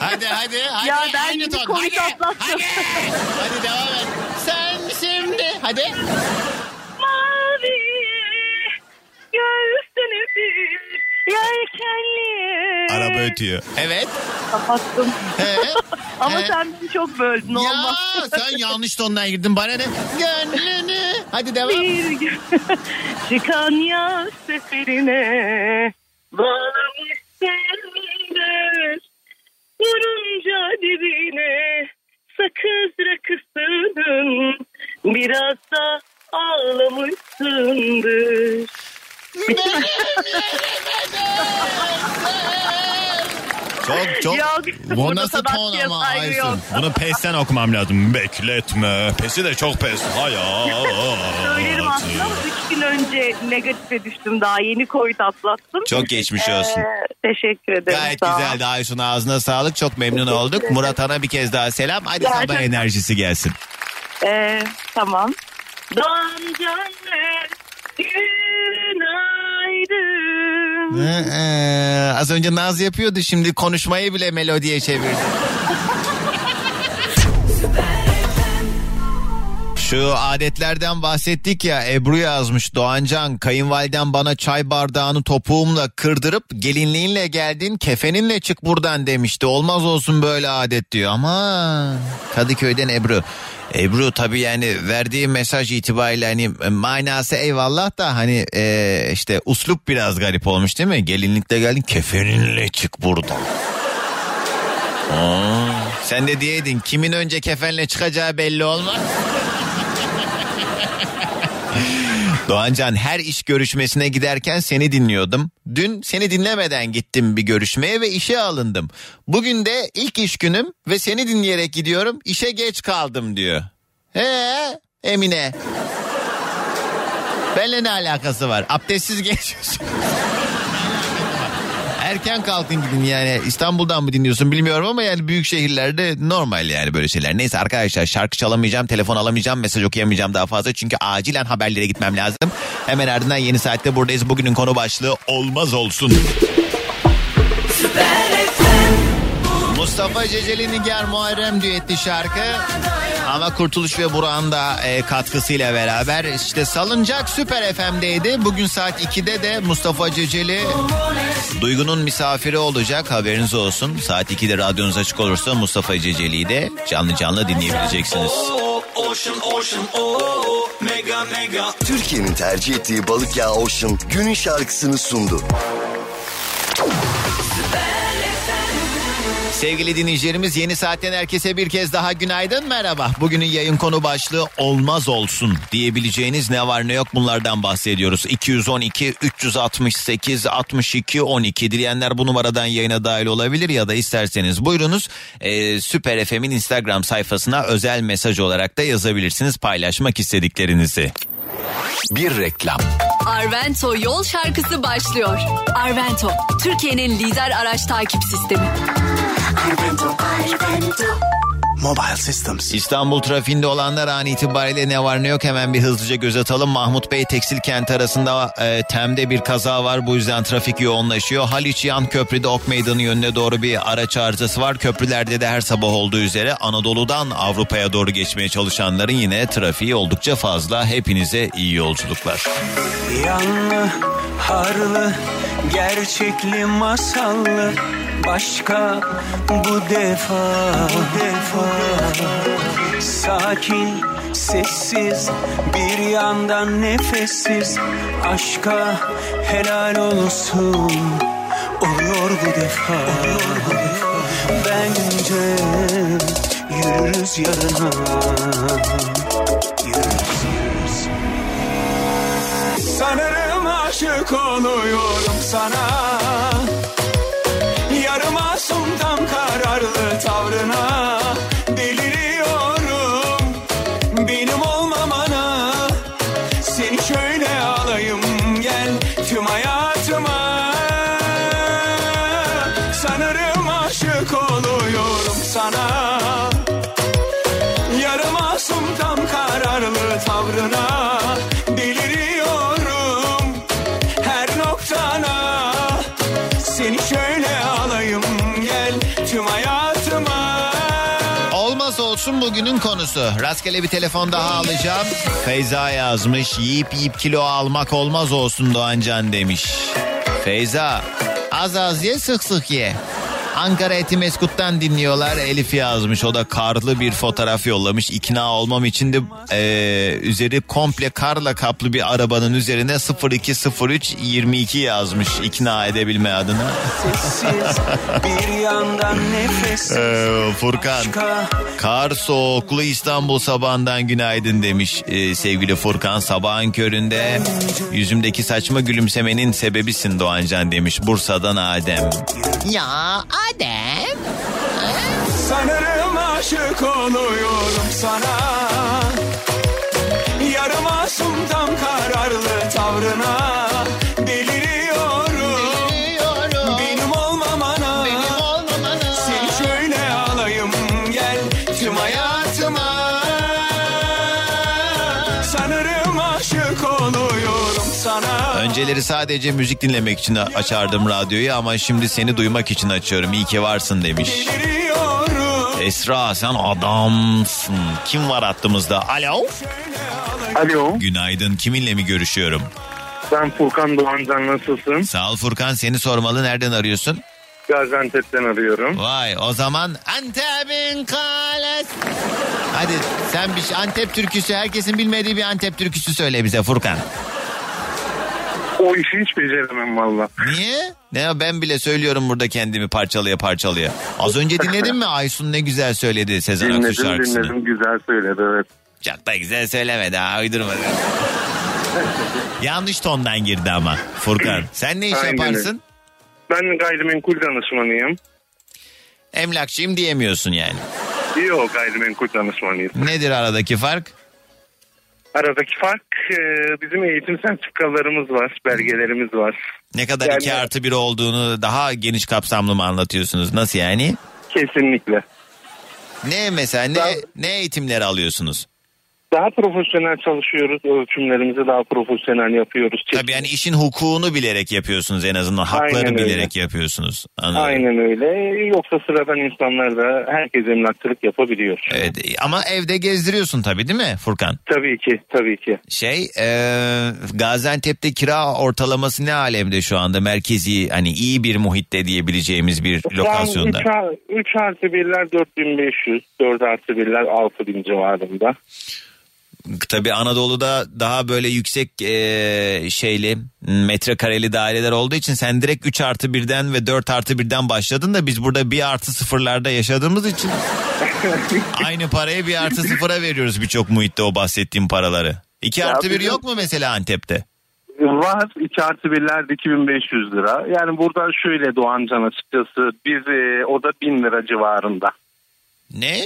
Hadi hadi hadi. Ya ben aynı ton. Hadi, atlattım. hadi devam et. Sen şimdi hadi. Mavi göğsüne bir yelkenli. Araba ötüyor. Evet. Kapattım. He. (laughs) Ama He. sen beni çok böldün Ya olmaz. sen yanlış tondan girdin bana ne? Gönlünü. Hadi devam. Bir gün (laughs) çıkan yaz seferine bağlamış sendir. Vurunca dibine sakız rakısının biraz da ağlamışsındır. Çok çok. Yok, Bu nasıl ton ama Aysun? yok. Bunu pesten okumam lazım. Bekletme. Pesi de çok pes. Hayat. Söylerim aslında ama üç gün önce negatife düştüm daha yeni covid atlattım. Çok geçmiş olsun. Ee, teşekkür ederim. Gayet sağ ol. güzeldi Aysun ağzına sağlık. Çok memnun olduk. Murat Han'a bir kez daha selam. Hadi Ya, sabah enerjisi gelsin. Ee, tamam. Doğan günaydın. Ee, az önce Naz yapıyordu şimdi konuşmayı bile melodiye çevirdi. Şu adetlerden bahsettik ya Ebru yazmış Doğancan kayınvaliden bana çay bardağını topuğumla kırdırıp gelinliğinle geldin kefeninle çık buradan demişti. Olmaz olsun böyle adet diyor ama Kadıköy'den Ebru. Ebru tabii yani verdiği mesaj itibariyle hani manası eyvallah da hani e, işte uslup biraz garip olmuş değil mi? Gelinlikle geldin kefeninle çık buradan. Aa, sen de diyeydin kimin önce kefenle çıkacağı belli olmaz. Doğancan her iş görüşmesine giderken seni dinliyordum. Dün seni dinlemeden gittim bir görüşmeye ve işe alındım. Bugün de ilk iş günüm ve seni dinleyerek gidiyorum. İşe geç kaldım diyor. He Emine. Benimle ne alakası var? Abdestsiz geçiyorsun. Erken kalkın gidin yani İstanbul'dan mı dinliyorsun bilmiyorum ama yani büyük şehirlerde normal yani böyle şeyler. Neyse arkadaşlar şarkı çalamayacağım, telefon alamayacağım, mesaj okuyamayacağım daha fazla çünkü acilen haberlere gitmem lazım. Hemen ardından yeni saatte buradayız. Bugünün konu başlığı olmaz olsun. Mustafa Ceceli Nigar Muharrem düetli şarkı ama Kurtuluş ve Burak'ın da e, katkısıyla beraber işte Salıncak Süper FM'deydi. Bugün saat 2'de de Mustafa Ceceli Duygu'nun misafiri olacak haberiniz olsun. Saat 2'de radyonuz açık olursa Mustafa Ceceli'yi de canlı canlı dinleyebileceksiniz. Türkiye'nin tercih ettiği balık yağı Ocean günün şarkısını sundu. Sevgili dinleyicilerimiz yeni saatten herkese bir kez daha günaydın merhaba. Bugünün yayın konu başlığı olmaz olsun diyebileceğiniz ne var ne yok bunlardan bahsediyoruz. 212 368 62 12 dileyenler bu numaradan yayına dahil olabilir ya da isterseniz buyurunuz. Ee, Süper FM'in Instagram sayfasına özel mesaj olarak da yazabilirsiniz paylaşmak istediklerinizi. Bir reklam. Arvento yol şarkısı başlıyor. Arvento, Türkiye'nin lider araç takip sistemi. Arvento, Arvento. Mobile Systems. İstanbul trafiğinde olanlar an itibariyle ne var ne yok hemen bir hızlıca göz atalım. Mahmut Bey Tekstil Kent arasında e, Tem'de bir kaza var bu yüzden trafik yoğunlaşıyor. Haliç Yan Köprü'de Ok Meydanı yönüne doğru bir araç arızası var. Köprülerde de her sabah olduğu üzere Anadolu'dan Avrupa'ya doğru geçmeye çalışanların yine trafiği oldukça fazla. Hepinize iyi yolculuklar. Yanlı, harlı, gerçekli masallı Başka bu defa, bu defa. Sakin, sessiz, bir yandan nefessiz. Aşka helal olsun Oluyor bu defa, oluyor bu defa Bence yürürüz yarına. Yürürüz, yürürüz. Sanırım aşık oluyorum sana bugünün konusu. Rastgele bir telefon daha alacağım. Feyza yazmış. Yiyip yiyip kilo almak olmaz olsun Doğancan demiş. Feyza az az ye sık sık ye. Ankara Etimeskut'tan dinliyorlar. Elif yazmış. O da karlı bir fotoğraf yollamış. İkna olmam için de eee, üzeri komple karla kaplı bir arabanın üzerine 0203 22 yazmış. İkna edebilme adına. Sessiz bir yandan nefessiz (laughs) Ee, Furkan. Kar soğuklu İstanbul sabahından günaydın demiş ee, sevgili Furkan. Sabahın köründe yüzümdeki saçma gülümsemenin sebebisin Doğancan demiş. Bursa'dan Adem. Ya Adem Sanırım aşık oluyorum sana. Yarım masum tam kararlı tavrına Önceleri sadece müzik dinlemek için açardım radyoyu ama şimdi seni duymak için açıyorum. İyi ki varsın demiş. Esra sen adamsın. Kim var hattımızda? Alo. Alo. Günaydın. Kiminle mi görüşüyorum? Ben Furkan Doğancan nasılsın? Sağ ol Furkan seni sormalı. Nereden arıyorsun? Gaziantep'ten arıyorum. Vay o zaman Antep'in kalesi. Hadi sen bir Antep türküsü herkesin bilmediği bir Antep türküsü söyle bize Furkan. (laughs) O işi hiç beceremem valla. Niye? Ne ben bile söylüyorum burada kendimi parçalaya parçalaya. Az önce dinledin mi (laughs) Aysun ne güzel söyledi Sezen Aksu Dinledim şarkısını. dinledim güzel söyledi evet. Çok da güzel söylemedi ha uydurmadı. (laughs) Yanlış tondan girdi ama Furkan. Sen ne iş Aynen. yaparsın? Ben gayrimenkul danışmanıyım. Emlakçıyım diyemiyorsun yani. Yok gayrimenkul danışmanıyım. Nedir aradaki fark? Aradaki fark e, bizim eğitim sertifikalarımız var, belgelerimiz var. Ne kadar Yani- artı bir olduğunu daha geniş kapsamlı mı anlatıyorsunuz? Nasıl yani? Kesinlikle. Ne mesela ne, ne eğitimleri alıyorsunuz? Daha profesyonel çalışıyoruz, ölçümlerimizi daha profesyonel yapıyoruz. Tabii yani işin hukukunu bilerek yapıyorsunuz en azından. Hakları Aynen öyle. bilerek yapıyorsunuz. Anladım. Aynen öyle. Yoksa sıradan insanlar da herkes emlakçılık yapabiliyor. Evet ama evde gezdiriyorsun tabii değil mi Furkan? Tabii ki, tabii ki. Şey e, Gaziantep'te kira ortalaması ne alemde şu anda? Merkezi hani iyi bir muhitte diyebileceğimiz bir lokasyonda. 3 artı 1'ler 4500, 4 artı 1'ler 6000 civarında. Tabii Anadolu'da daha böyle yüksek e, şeyli metrekareli daireler olduğu için sen direkt 3 artı 1'den ve 4 artı 1'den başladın da biz burada 1 artı sıfırlarda yaşadığımız için (laughs) aynı parayı 1 artı sıfıra veriyoruz birçok muhitte o bahsettiğim paraları. 2 Ya artı 1 bizim- yok mu mesela Antep'te? Var 2 artı 1'lerde 2500 lira. Yani burada şöyle Doğancan açıkçası biz e, oda 1000 lira civarında. Ne?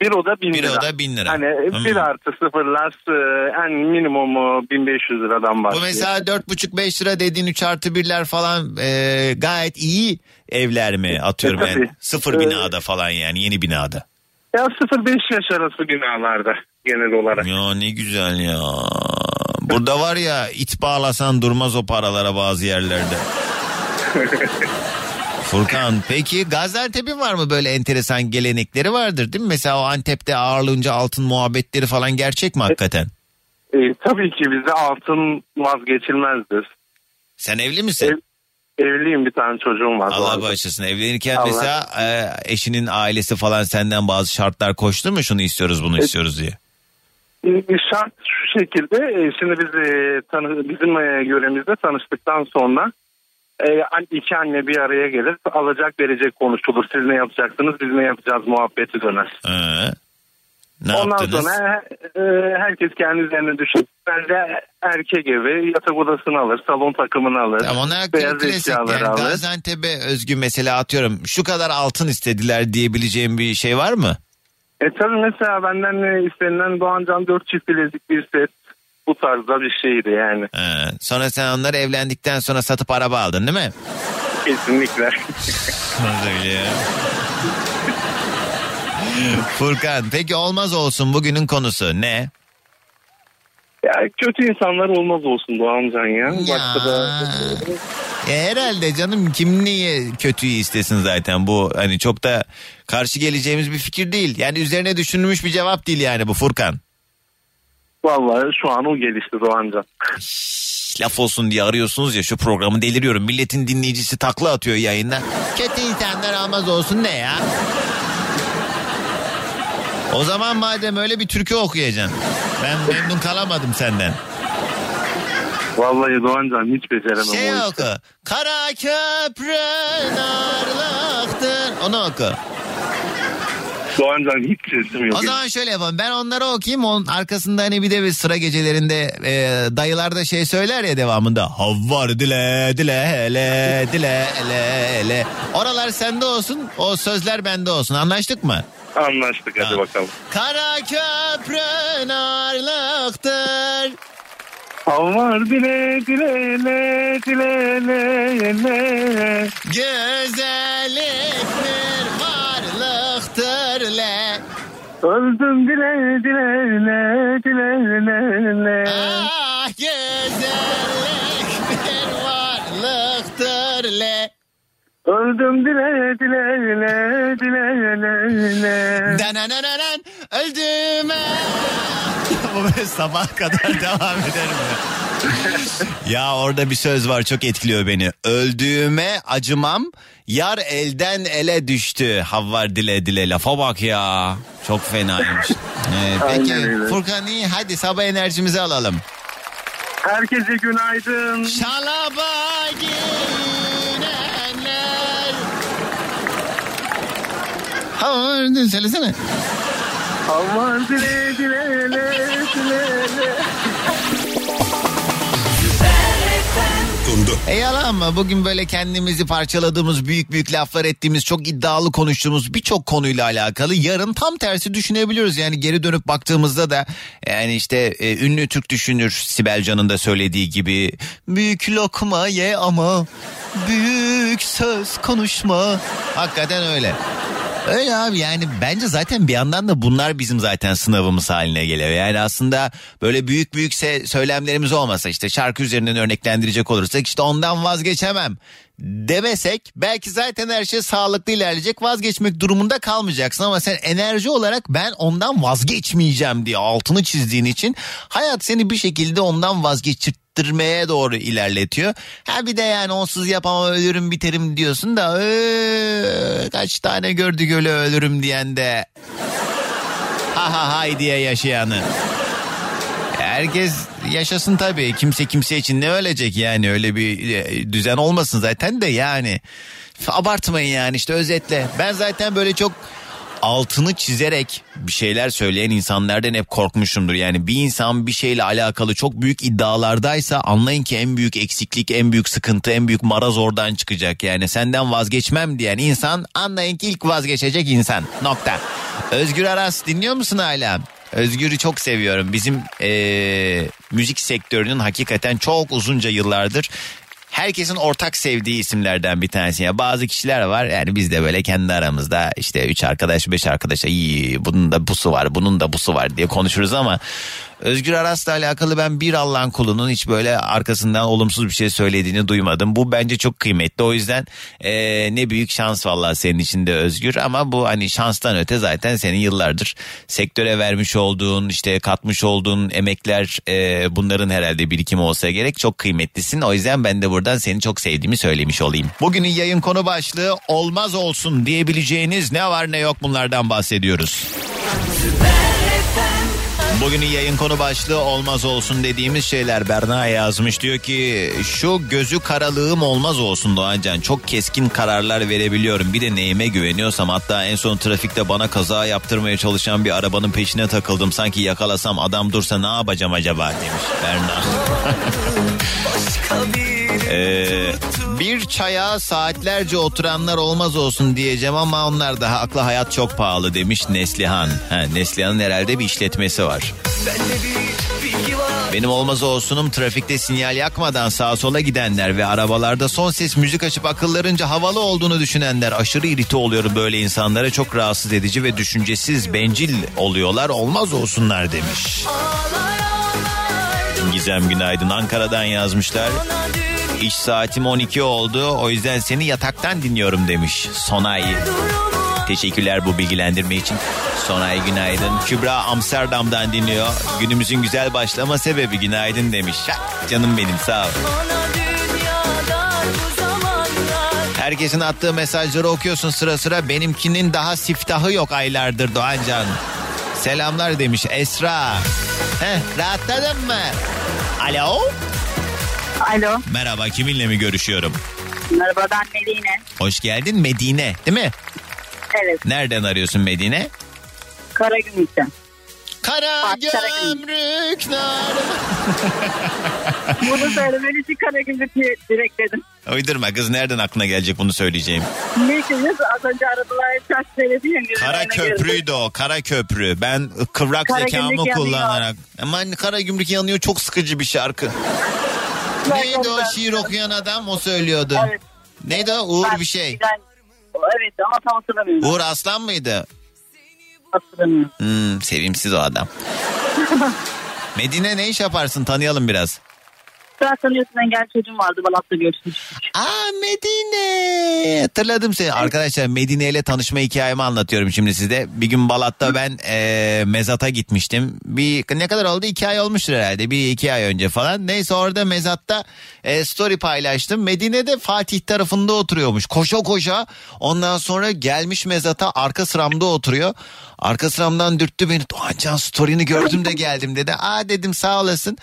Bir oda 1000 Bir lira. oda 1000 lira. Hani Hmm. 1 artı sıfırlar e, en minimumu 1500 liradan Bu başlıyor. mesela 4,5-5 lira dediğin 3 artı 1'ler falan e, gayet iyi evler mi atıyorum E, yani tabii. sıfır E, binada falan yani yeni binada. Ya 0-5 yaş arası binalarda genel olarak. Ya ne güzel ya. Burada var ya it bağlasan durmaz o paralara bazı yerlerde. (laughs) Furkan peki Gaziantep'in var mı böyle enteresan gelenekleri vardır değil mi? Mesela o Antep'te ağırlığınca altın muhabbetleri falan gerçek mi hakikaten? E, tabii ki bizde altın vazgeçilmezdir. Sen evli misin? Ev- evliyim bir tane çocuğum var. Allah bağışlasın. Evlenirken Allah. mesela e, eşinin ailesi falan senden bazı şartlar koştu mu? Şunu istiyoruz bunu istiyoruz diye. E, Şart şu şekilde e, şimdi biz e, tanı, bizim e, yöremizde tanıştıktan sonra e, iki anne bir araya gelir alacak verecek konuşulur. Siz ne yapacaksınız biz ne yapacağız muhabbeti döner. Ee, ne Ondan yaptınız? sonra e, herkes kendi üzerine düşün. Ben de erkek evi yatak odasını alır, salon takımını alır, Tamam onlar beyaz klasik eşyaları yani. alır. Gaziantep'e özgü mesela atıyorum şu kadar altın istediler diyebileceğim bir şey var mı? E tabii mesela benden e, istenilen Doğancan 4 çift bilezik bir set bu tarzda bir şeydi yani. Ee, sonra sen onları evlendikten sonra satıp araba aldın değil mi? Kesinlikle. (laughs) Nasıl öyle ya? Furkan peki olmaz olsun bugünün konusu ne? ya kötü insanlar olmaz olsun Doğancan ya. Başka da E, herhalde canım kim niye kötüyü istesin zaten bu hani çok da karşı geleceğimiz bir fikir değil. Yani üzerine düşünülmüş bir cevap değil yani bu Furkan. Vallahi şu an o gelişti Doğancan. Laf olsun diye arıyorsunuz ya şu programı deliriyorum. Milletin dinleyicisi takla atıyor yayında. Kötü insanlar almaz olsun ne ya? O zaman madem öyle bir türkü okuyacaksın. Ben memnun kalamadım senden. Vallahi Doğancan hiç beceremem Şey oku. Kara köprü narlıktır. Onu oku. Doğancan hiç sesim yok. O zaman şöyle yapalım. Ben onları okuyayım. Onun arkasında hani bir de bir sıra gecelerinde e, dayılar da şey söyler ya devamında. Havvar dile dile hele dile hele hele. Oralar sende olsun. O sözler bende olsun. Anlaştık mı? Anlaştık hadi bakalım. Kara köprü narlıktır. Havar dile dile le dile le le. Güzelliktir. Öldüm dile dile le dile le le. Ah güzelliktir varlıktır le. Öldüm dile dile le dile le le. Dananananan öldüm. (laughs) Bu böyle sabah kadar devam ederim ben. Ya orada bir söz var çok etkiliyor beni. Öldüğüme acımam yar elden ele düştü. Havvar dile dile lafa bak ya. Çok fenaymış. Ee, peki. Furkan iyi hadi sabah enerjimizi alalım. Herkese günaydın. Şalaba ginenler. Ha, söylesene. Havar dile dile le dile E yalan mı? Bugün böyle kendimizi parçaladığımız, büyük büyük laflar ettiğimiz, çok iddialı konuştuğumuz birçok konuyla alakalı yarın tam tersi düşünebiliyoruz. Yani geri dönüp baktığımızda da yani işte e, ünlü Türk düşünür Sibel Can'ın da söylediği gibi büyük lokma ye ama büyük söz konuşma. Hakikaten öyle. Öyle abi yani bence zaten bir yandan da bunlar bizim zaten sınavımız haline geliyor. Yani aslında böyle büyük büyük se- söylemlerimiz olmasa işte şarkı üzerinden örneklendirecek olursak işte ondan vazgeçemem demesek belki zaten her şey sağlıklı ilerleyecek vazgeçmek durumunda kalmayacaksın ama sen enerji olarak ben ondan vazgeçmeyeceğim diye altını çizdiğin için hayat seni bir şekilde ondan vazgeçirttirmeye doğru ilerletiyor. Ha bir de yani onsuz yapamam ölürüm biterim diyorsun da "Ee, kaç tane gördük öyle ölürüm diyen de ha ha hay diye yaşayanı. herkes yaşasın tabii. Kimse kimse için ne ölecek yani öyle bir e, düzen olmasın zaten de yani. Abartmayın yani işte özetle. Ben zaten böyle çok altını çizerek bir şeyler söyleyen insanlardan hep korkmuşumdur. Yani bir insan bir şeyle alakalı çok büyük iddialardaysa anlayın ki en büyük eksiklik, en büyük sıkıntı, en büyük maraz oradan çıkacak. Yani senden vazgeçmem diyen insan anlayın ki ilk vazgeçecek insan. Nokta. Özgür Aras dinliyor musun hala? Özgür'ü çok seviyorum. Bizim eee, müzik sektörünün hakikaten çok uzunca yıllardır herkesin ortak sevdiği isimlerden bir tanesi. Ya bazı kişiler var yani biz de böyle kendi aramızda işte üç arkadaş beş arkadaş iyi bunun da busu var bunun da busu var diye konuşuruz ama Özgür Aras'la alakalı ben bir Allah'ın kulunun hiç böyle arkasından olumsuz bir şey söylediğini duymadım. Bu bence çok kıymetli. O yüzden eee, ne büyük şans vallahi senin için de Özgür. Ama bu hani şanstan öte zaten senin yıllardır sektöre vermiş olduğun işte katmış olduğun emekler eee, bunların herhalde birikimi olsa gerek. Çok kıymetlisin. O yüzden ben de buradan seni çok sevdiğimi söylemiş olayım. Bugünün yayın konu başlığı olmaz olsun diyebileceğiniz ne var ne yok bunlardan bahsediyoruz. Bugünün yayın konu başlığı olmaz olsun dediğimiz şeyler Berna yazmış. Diyor ki şu gözü karalığım olmaz olsun Doğancan. Çok keskin kararlar verebiliyorum. Bir de neyime güveniyorsam hatta en son trafikte bana kaza yaptırmaya çalışan bir arabanın peşine takıldım. Sanki yakalasam adam dursa ne yapacağım acaba? demiş Berna. (laughs) Ee, bir çaya saatlerce oturanlar olmaz olsun diyeceğim ama onlar daha akla hayat çok pahalı demiş Neslihan. Ha, Neslihan'ın herhalde bir işletmesi var. Benim olmaz olsunum trafikte sinyal yakmadan sağa sola gidenler ve arabalarda son ses müzik açıp akıllarınca havalı olduğunu düşünenler aşırı irite oluyorum böyle insanlara çok rahatsız edici ve düşüncesiz bencil oluyorlar olmaz olsunlar demiş. Gizem günaydın Ankara'dan yazmışlar. İş saatim 12 oldu o yüzden seni yataktan dinliyorum demiş Sonay. Teşekkürler bu bilgilendirme için. Sonay günaydın. Kübra Amsterdam'dan dinliyor. Günümüzün güzel başlama sebebi günaydın demiş. Şak, canım benim sağ ol. Herkesin attığı mesajları okuyorsun sıra sıra. Benimkinin daha siftahı yok aylardır Doğancan. Selamlar demiş Esra. Heh, rahatladın mı? Alo? Alo. Merhaba kiminle mi görüşüyorum? Merhaba ben Medine. Hoş geldin Medine değil mi? Evet. Nereden arıyorsun Medine? Karagümrük'ten. Kara gömrük (laughs) Bunu söylemeni için Karagümrük diye direkt dedim. Uydurma kız nereden aklına gelecek bunu söyleyeceğim. Ne kızız az önce aradılar söyledi ya. Kara köprüydü o kara köprü. Ben kıvrak Kara zekamı gümrük kullanarak. Aman kara gümrük yanıyor çok sıkıcı bir şarkı. Neydi o şiir okuyan adam o söylüyordu. Evet. Neydi o Uğur bir şey. Evet ama tam hatırlamıyorum. Uğur Aslan mıydı? Hatırlamıyorum. Hmm, sevimsiz o adam. (laughs) Medine ne iş yaparsın tanıyalım biraz. Sen tanıyorsun engel çocuğum vardı Balat'ta görüşmüş. Aa Medine. Hatırladım seni. Arkadaşlar Medine ile tanışma hikayemi anlatıyorum şimdi size. Bir gün Balat'ta ben e, mezata gitmiştim. Bir ne kadar oldu? İki ay olmuştur herhalde. Bir iki ay önce falan. Neyse orada mezatta e, story paylaştım. Medine de Fatih tarafında oturuyormuş. Koşa koşa. Ondan sonra gelmiş mezata arka sıramda oturuyor. Arka sıramdan dürttü beni. Doğancan story'ni gördüm de geldim dedi. Aa dedim sağ olasın.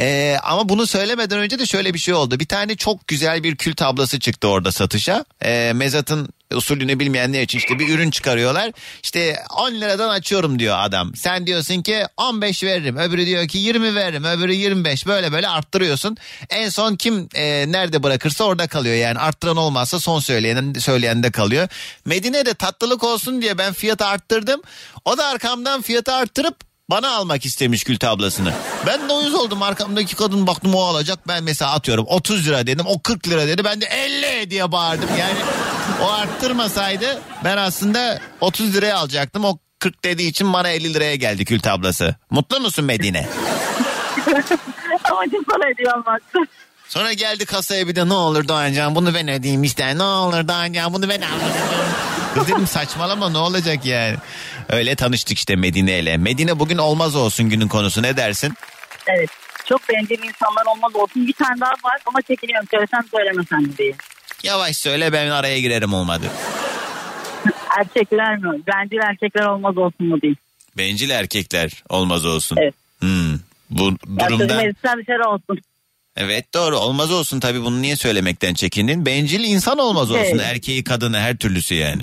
Ee, ama bunu söylemeden önce de şöyle bir şey oldu. Bir tane çok güzel bir kül tablası çıktı orada satışa. Ee, mezatın usulünü bilmeyenler için işte bir ürün çıkarıyorlar. İşte 10 liradan açıyorum diyor adam. Sen diyorsun ki 15 veririm. Öbürü diyor ki 20 veririm. Öbürü 25. Böyle böyle arttırıyorsun. En son kim e, nerede bırakırsa orada kalıyor. Yani arttıran olmazsa son söyleyen, söyleyen de kalıyor. Medine'de tatlılık olsun diye ben fiyatı arttırdım. O da arkamdan fiyatı arttırıp bana almak istemiş kül tablasını. Ben de uyuz oldum arkamdaki kadın baktım o alacak. Ben mesela atıyorum 30 lira dedim o 40 lira dedi. Ben de 50 diye bağırdım. Yani o arttırmasaydı ben aslında 30 liraya alacaktım. O 40 dediği için bana 50 liraya geldi kül tablası. Mutlu musun Medine? (laughs) Amacım sana hediye almaktı. Sonra geldi kasaya bir de ne olur Doğancan bunu ben ödeyeyim işte. Ne olur Doğancan bunu ben alayım. Dedim saçmalama ne olacak yani. Öyle tanıştık işte Medine ile. Medine bugün olmaz olsun günün konusu ne dersin? Evet. Çok beğendiğim insanlar olmaz olsun. Bir tane daha var ama çekiniyorum. Söylesem söylemesem diye. Yavaş söyle ben araya girerim olmadı. (laughs) Erkekler mi? Bencil erkekler olmaz olsun mu diyeyim. Bencil erkekler olmaz olsun. Evet. Hmm. Bu Ya durumda çocuğum elbiseden dışarı olsun. Evet doğru olmaz olsun tabii bunu niye söylemekten çekindin? Bencil insan olmaz olsun Evet. erkeği kadını her türlüsü yani.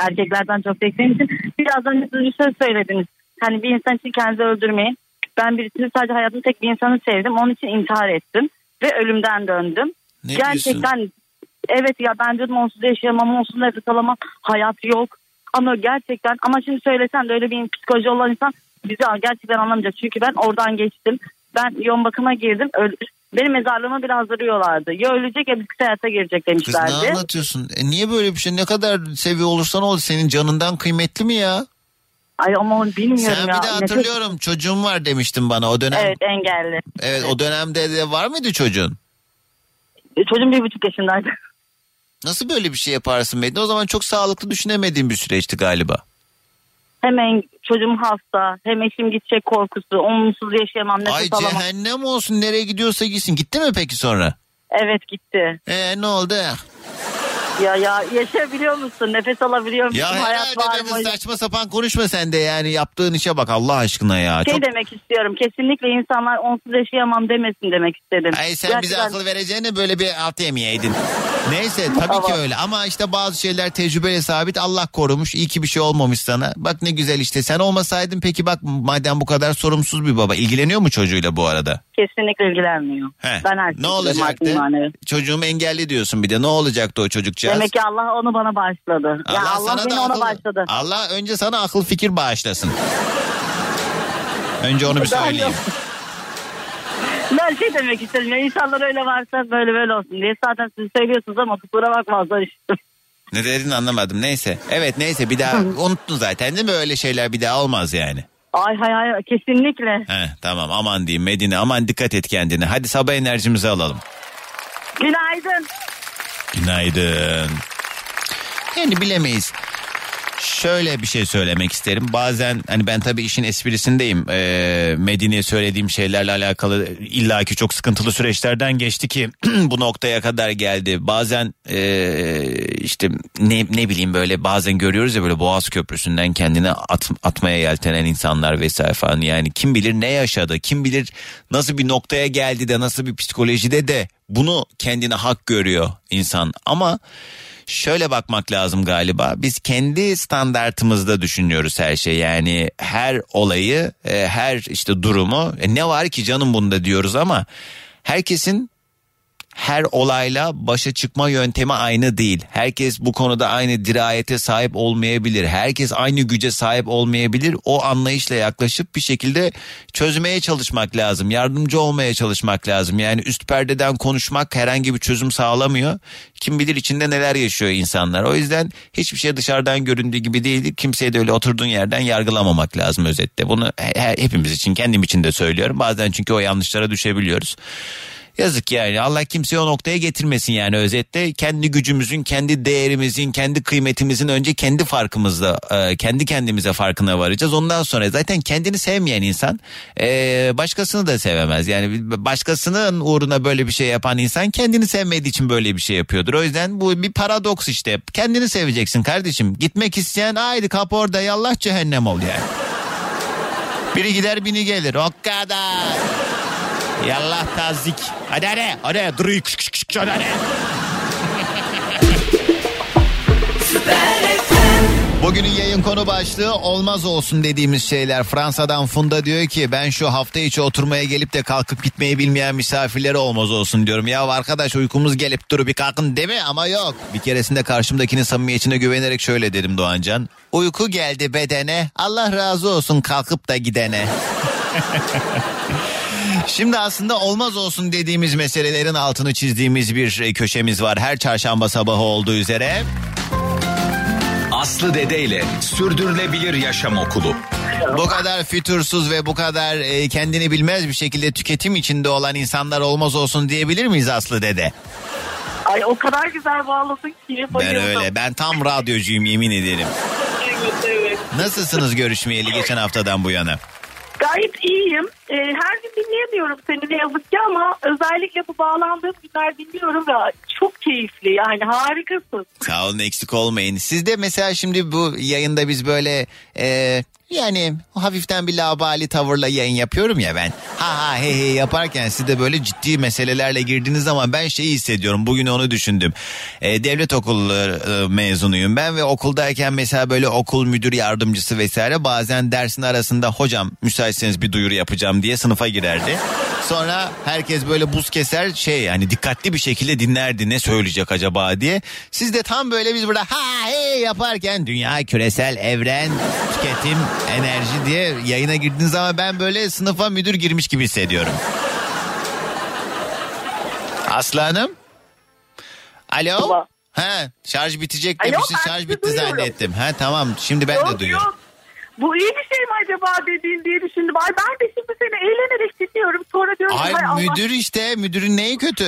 Erkeklerden çok seçtiğim için biraz önce bir söz söylediniz. Hani bir insan için kendinizi öldürmeyin. Ben birisini sadece hayatımda tek bir insanı sevdim. Onun için intihar ettim. Ve ölümden döndüm. Ne Gerçekten evet ya ben dedim onsuz yaşayamam, onsuz nefes alamam. Hayat yok. Ama gerçekten ama şimdi söylesen de öyle bir psikoloji olan insan bizi gerçekten anlamayacak. Çünkü ben oradan geçtim. Ben yoğun bakıma girdim. Öl- benim mezarlığımı bile hazırlıyorlardı. Ya ölecek ya bitkisel hayata girecek Kız ne demişlerdi. anlatıyorsun? E niye böyle bir şey? Ne kadar seviyor olursan ol senin canından kıymetli mi ya? Ay ama onu bilmiyorum Sen ya. bir de Nefes- hatırlıyorum çocuğum var demiştin bana o dönem. Evet engelli. Evet o dönemde de var mıydı çocuğun? E, Çocuğum bir buçuk yaşındaydı. (laughs) Nasıl böyle bir şey yaparsın Medine? O zaman çok sağlıklı düşünemediğin bir süreçti galiba. Hemen çocuğum hasta. Hem eşim gidecek korkusu. Onsuz yaşayamam nefes Ay alamam. cehennem olsun nereye gidiyorsa gitsin. Gitti mi peki sonra? Evet gitti. Ee ne oldu? Ya ya yaşayabiliyor musun? Nefes alabiliyor musun? Ya Hayat var mı? saçma sapan konuşma sen de yani yaptığın işe bak Allah aşkına ya. Şey Çok... demek istiyorum. Kesinlikle insanlar onsuz yaşayamam demesin demek istedim. Ay sen bize Gerçekten- akıl vereceğine böyle bir altı yemeyeydin. (laughs) Neyse tabii ki öyle ama işte bazı şeyler tecrübeyle sabit Allah korumuş iyi ki bir şey olmamış sana. Bak ne güzel işte sen olmasaydın peki bak madem bu kadar sorumsuz bir baba ilgileniyor mu çocuğuyla bu arada? Kesinlikle ilgilenmiyor. He. Ben her Ne olacaktı? maddi manevi. Çocuğum engelli diyorsun bir de ne olacaktı o çocukcağız? Demek ki Allah onu bana bağışladı. ya Allah beni ona akıl- bağışladı. Allah önce sana akıl fikir bağışlasın. önce onu bir söyleyeyim. Ben şey demek istedim ya insanlar öyle varsa böyle böyle olsun diye. Zaten siz söylüyorsunuz ama kusura bakmazlar işte. Ne dediğini anlamadım neyse. Evet neyse bir daha (laughs) unuttun zaten değil mi öyle şeyler bir daha olmaz yani. Ay hay hay kesinlikle. Heh, tamam aman diyeyim Medine aman dikkat et kendine. Hadi sabah enerjimizi alalım. Günaydın. Günaydın. Yani bilemeyiz. Şöyle bir şey söylemek isterim. Bazen hani ben tabii işin esprisindeyim. Ee, Medine'ye söylediğim şeylerle alakalı illaki çok sıkıntılı süreçlerden geçti ki (clears throat) bu noktaya kadar geldi. Bazen ee, işte ne ne bileyim böyle bazen görüyoruz ya böyle Boğaz Köprüsü'nden kendini at, atmaya yeltenen insanlar vesaire falan. Yani kim bilir ne yaşadı, kim bilir nasıl bir noktaya geldi de nasıl bir psikolojide de bunu kendine hak görüyor insan. Ama şöyle bakmak lazım galiba. Biz kendi standartımızda düşünüyoruz her şey. Yani her olayı, e, her işte durumu e, ne var ki canım bunda diyoruz ama herkesin her olayla başa çıkma yöntemi aynı değil. Herkes bu konuda aynı dirayete sahip olmayabilir. Herkes aynı güce sahip olmayabilir. O anlayışla yaklaşıp bir şekilde çözmeye çalışmak lazım. Yardımcı olmaya çalışmak lazım. Yani üst perdeden konuşmak herhangi bir çözüm sağlamıyor. Kim bilir içinde neler yaşıyor insanlar. O yüzden hiçbir şey dışarıdan göründüğü gibi değil. Kimseye de öyle oturduğun yerden yargılamamak lazım özetle. Bunu he- hepimiz için kendim için de söylüyorum. Bazen çünkü o yanlışlara düşebiliyoruz. Yazık yani. Allah kimseyi o noktaya getirmesin yani. Özetle kendi gücümüzün kendi değerimizin kendi kıymetimizin önce kendi farkımızda e, kendi kendimize farkına varacağız. Ondan sonra zaten kendini sevmeyen insan e, başkasını da sevemez. Yani başkasının uğruna böyle bir şey yapan insan kendini sevmediği için böyle bir şey yapıyordur. O yüzden bu bir paradoks işte. Kendini seveceksin kardeşim. Gitmek isteyen haydi kap orada yallah cehennem ol yani. Biri gider biri gelir. O kadar. Yallah tazik. Hadi hadi. Hadi. Dur. Kış, kış, kış, Hadi hadi. Bugünün yayın konu başlığı olmaz olsun dediğimiz şeyler. Fransa'dan Funda diyor ki ben şu hafta içi oturmaya gelip de kalkıp gitmeyi bilmeyen misafirlere olmaz olsun diyorum. Ya arkadaş uykumuz gelip dur bir kalkın değil mi? Ama yok. Bir keresinde karşımdakinin samimiyetine güvenerek şöyle dedim Doğancan. Uyku geldi bedene Allah razı olsun kalkıp da gidene. (laughs) Şimdi aslında olmaz olsun dediğimiz meselelerin altını çizdiğimiz bir e, köşemiz var. Her çarşamba sabahı olduğu üzere. Aslı Dede ile Sürdürülebilir Yaşam Okulu. Bu kadar fütursuz ve bu kadar e, kendini bilmez bir şekilde tüketim içinde olan insanlar olmaz olsun diyebilir miyiz Aslı Dede? Ay o kadar güzel bağladın ki. Ben bayıldım. öyle. Ben tam radyocuyum yemin ederim. Evet evet. Nasılsınız görüşmeyeli geçen haftadan bu yana? Gayet iyiyim. Ee, her gün dinleyemiyorum seni ne yazık ki ama özellikle bu bağlandığım günler dinliyorum ve çok keyifli yani harikasın. Sağ olun eksik olmayın. Siz de mesela şimdi bu yayında biz böyle e, Yani hafiften bir labali tavırla yayın yapıyorum ya ben. Ha ha he he yaparken siz de böyle ciddi meselelerle girdiğiniz zaman ben şeyi hissediyorum. Bugün onu düşündüm. Ee, devlet okulları e, mezunuyum ben ve okuldayken mesela böyle okul müdür yardımcısı vesaire bazen dersin arasında hocam müsaitseniz bir duyuru yapacağım diye sınıfa girerdi. Sonra herkes böyle buz keser şey yani dikkatli bir şekilde dinlerdi ne söyleyecek acaba diye. Siz de tam böyle biz burada ha he yaparken dünya küresel evren tüketim enerji diye yayına girdiğiniz zaman ben böyle sınıfa müdür girmiş gibi hissediyorum. Aslanım. Alo. Ha şarj bitecek demişsin şarj bitti duyuyorum. zannettim. Ha tamam şimdi ben de Yok, duyuyorum. yok. Bu iyi bir şey mi acaba dediğin diye düşündüm. Ay ben de şimdi seni eğlenerek dinliyorum. Sonra diyorum ki, Ay hay Allah. müdür işte müdürün neyi kötü?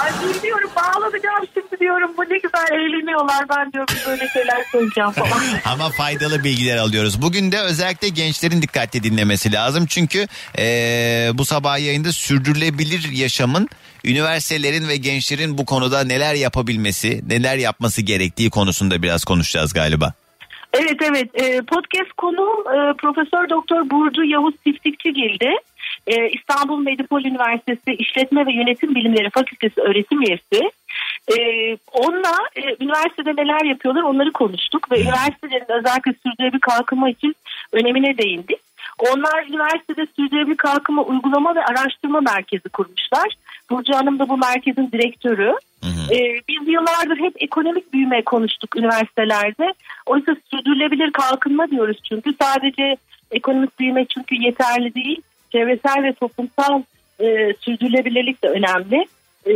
Ay bilmiyorum bağlanacağım şimdi diyorum. Bu ne güzel eğleniyorlar. Ben diyorum böyle şeyler söyleyeceğim (laughs) falan. Ama faydalı bilgiler alıyoruz. Bugün de özellikle gençlerin dikkatli dinlemesi lazım. Çünkü eee, bu sabah yayında sürdürülebilir yaşamın üniversitelerin ve gençlerin bu konuda neler yapabilmesi, neler yapması gerektiği konusunda biraz konuşacağız galiba. Evet evet Ee, podcast konuğum e, Profesör Doktor Burcu Yavuz Tiftikçigil'di. Ee, İstanbul Medipol Üniversitesi İşletme ve Yönetim Bilimleri Fakültesi öğretim üyesi. Ee, onunla e, üniversitede neler yapıyorlar onları konuştuk ve üniversitelerin özellikle sürdürülebilir kalkınma için önemine değindik. Onlar üniversitede sürdürülebilir kalkınma uygulama ve araştırma merkezi kurmuşlar. Burcu Hanım da bu merkezin direktörü. Ee, biz yıllardır hep ekonomik büyüme konuştuk üniversitelerde. Oysa sürdürülebilir kalkınma diyoruz çünkü sadece ekonomik büyüme çünkü yeterli değil. Çevresel ve toplumsal e, sürdürülebilirlik de önemli e,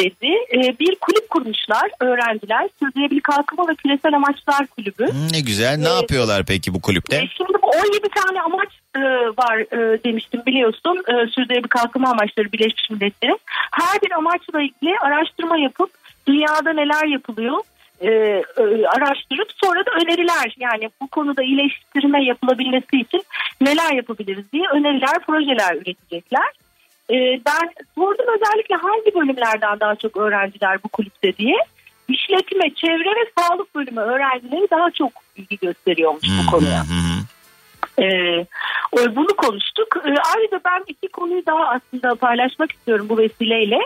dedi. E, bir kulüp kurmuşlar öğrenciler. Sürdürülebilir kalkınma ve küresel amaçlar kulübü. Ne güzel. Ne yapıyorlar peki bu kulüpte? E, Şimdi bu 17 tane amaç e, var e, demiştim biliyorsun. E, sürdürülebilir kalkınma amaçları Birleşmiş Milletler'in. Her bir amaçla ilgili araştırma yapıp dünyada neler yapılıyor e, e, araştırıp sonra da öneriler yani bu konuda iyileştirme yapılabilmesi için neler yapabiliriz diye öneriler, projeler üretecekler. E, ben sordum özellikle hangi bölümlerden daha çok öğrenciler bu kulüpte diye. İşletme, çevre ve sağlık bölümü öğrencileri daha çok ilgi gösteriyormuş bu konuya. Ee, bunu konuştuk. Ee, ayrıca ben iki konuyu daha aslında paylaşmak istiyorum bu vesileyle.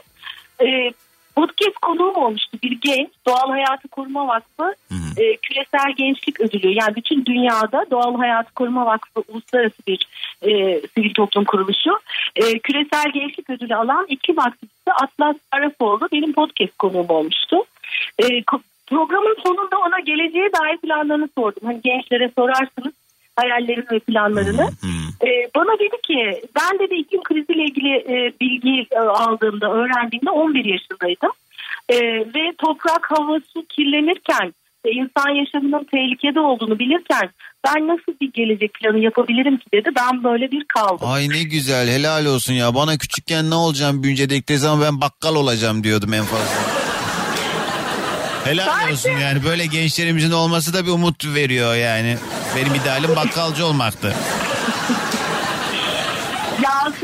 Ee, podcast konuğum olmuştu bir genç Doğal Hayatı Koruma Vakfı e, küresel gençlik ödülü yani bütün dünyada Doğal Hayatı Koruma Vakfı uluslararası bir e, sivil toplum kuruluşu E, küresel gençlik ödülü alan iki aktivisti Atlas Arafoğlu benim podcast konuğum olmuştu. E, programın sonunda ona geleceğe dair planlarını sordum. Hani gençlere sorarsınız hayallerini ve planlarını. Ee, bana dedi ki ben dedi iklim kriziyle ilgili e, bilgi e, aldığımda öğrendiğimde 11 yaşındaydım. Ee, ve toprak hava su kirlenirken ve insan yaşamının tehlikede olduğunu bilirken ben nasıl bir gelecek planı yapabilirim ki dedi. Ben böyle bir kaldım. Ay ne güzel helal olsun ya. Bana küçükken ne olacağım büyünce dedikleri zaman ben bakkal olacağım diyordum en fazla. (laughs) Helal olsun yani böyle gençlerimizin olması da bir umut veriyor yani. Benim idealim bakkalcı olmaktı. (laughs)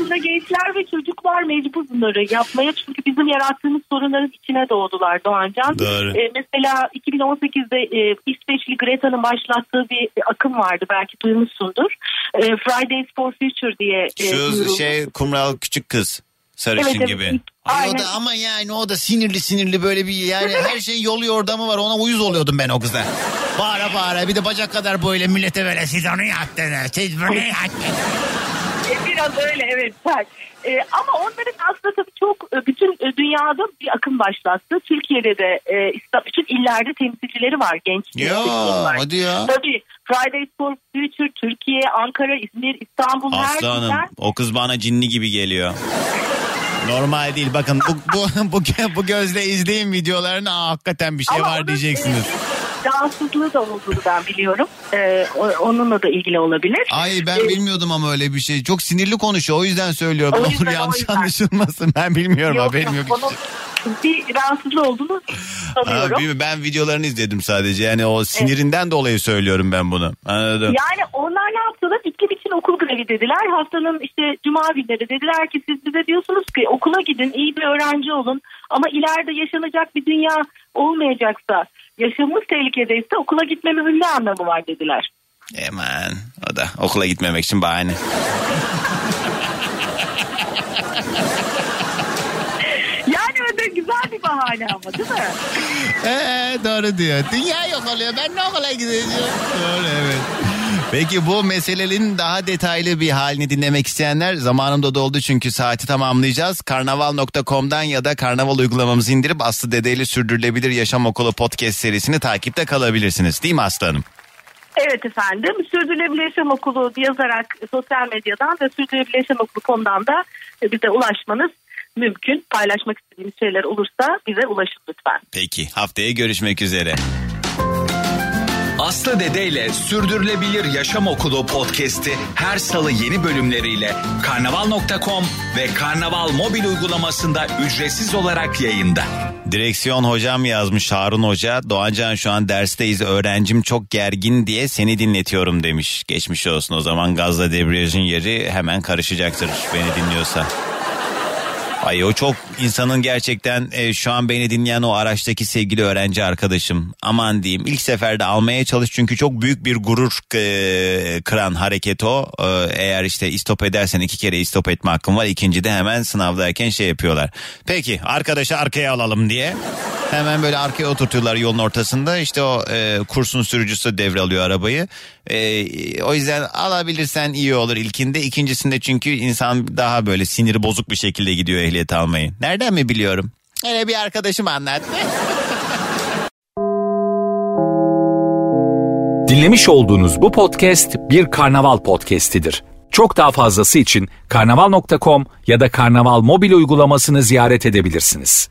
Aslında gençler ve çocuklar mecbur bunları yapmaya çünkü bizim yarattığımız sorunların içine doğdular Doğancan. Doğru. Ee, mesela 2018'de e, İsveçli Greta'nın başlattığı bir akım vardı belki duymuşsundur. E, Fridays for Future diye. e, Şu duyuruldu. şey kumral küçük kız. Sarışın Evet, evet. gibi. Ay o da ama yani o da sinirli sinirli böyle bir yani (laughs) her şeyin yolu yordamı var ona uyuz oluyordum ben o kıza. Bağıra bağıra bir de bacak kadar böyle millete böyle siz onu yaptınız siz bunu yaptınız. Biraz öyle evet. E, ama onların aslında tabii çok e, bütün e, dünyada bir akım başlattı. Türkiye'de de e, bütün illerde temsilcileri var genç. Ya, temsilciler. hadi ya. Tabii Fridays for Future Türkiye, Ankara, İzmir, İstanbul her Aslanım ilden o kız bana cinli gibi geliyor. Normal değil bakın bu bu (laughs) bu, bu gözle izleyin videolarını Aa, hakikaten bir şey Ama var onun, diyeceksiniz. e, Rahatsızlığı da olduğunu ben biliyorum. E, o- onunla da ilgili olabilir. Ay ben bilmiyordum ama öyle bir şey. Çok sinirli konuşuyor o yüzden söylüyorum. O yüzden, olur yanlış yüzden. anlaşılmasın ben bilmiyorum Yok, haberim yok, yok. onun bir rahatsızlığı olduğunu sanıyorum. bilmiyorum. ben videolarını izledim sadece yani o sinirinden dolayı söylüyorum ben bunu. Anladım. Yani onlar ne yaptılar? İklim için okul grevi dediler. Haftanın işte cuma günleri dediler ki siz bize diyorsunuz ki okula gidin iyi bir öğrenci olun. Ama ileride yaşanacak bir dünya olmayacaksa yaşamımız tehlikedeyse okula gitmemizin ne anlamı var dediler. Hemen o da okula gitmemek için bahane. Yani öyle güzel bir bahane ama değil mi? Ee, doğru diyor. Dünya yok oluyor. Ben ne okula gideceğim? Doğru evet. Peki bu meselelerin daha detaylı bir halini dinlemek isteyenler zamanımda doldu çünkü saati tamamlayacağız. Karnaval.com'dan ya da Karnaval uygulamamızı indirip Aslı Dede ile Sürdürülebilir Yaşam Okulu podcast serisini takipte kalabilirsiniz. Değil mi Aslı Hanım? Evet efendim. Sürdürülebilir Yaşam Okulu yazarak sosyal medyadan ve Sürdürülebilir Yaşam Okulu.com'dan da bize ulaşmanız mümkün. Paylaşmak istediğiniz şeyler olursa bize ulaşın lütfen. Peki haftaya görüşmek üzere. Aslı Dede ile Sürdürülebilir Yaşam Okulu podcast'i her salı yeni bölümleriyle karnaval.com ve karnaval mobil uygulamasında ücretsiz olarak yayında. Direksiyon hocam yazmış Harun Hoca. Doğancan şu an dersteyiz öğrencim çok gergin diye seni dinletiyorum demiş. Geçmiş olsun o zaman gazla debriyajın yeri hemen karışacaktır beni dinliyorsa. Ay o çok insanın gerçekten e, şu an beni dinleyen o araçtaki sevgili öğrenci arkadaşım. Aman diyeyim ilk seferde almaya çalış çünkü çok büyük bir gurur e, kıran hareket o. E, eğer işte istop edersen iki kere istop etme hakkın var. İkinci de hemen sınavdayken şey yapıyorlar. Peki arkadaşı arkaya alalım diye. Hemen böyle arkaya oturtuyorlar yolun ortasında. İşte o e, kursun sürücüsü devralıyor arabayı. E, o yüzden alabilirsen iyi olur ilkinde. İkincisinde çünkü insan daha böyle siniri bozuk bir şekilde gidiyor ehliyet almayı. Nereden mi biliyorum? Öyle bir arkadaşım anlattı. Dinlemiş olduğunuz bu podcast bir karnaval podcastidir. Çok daha fazlası için karnaval.com ya da karnaval mobil uygulamasını ziyaret edebilirsiniz.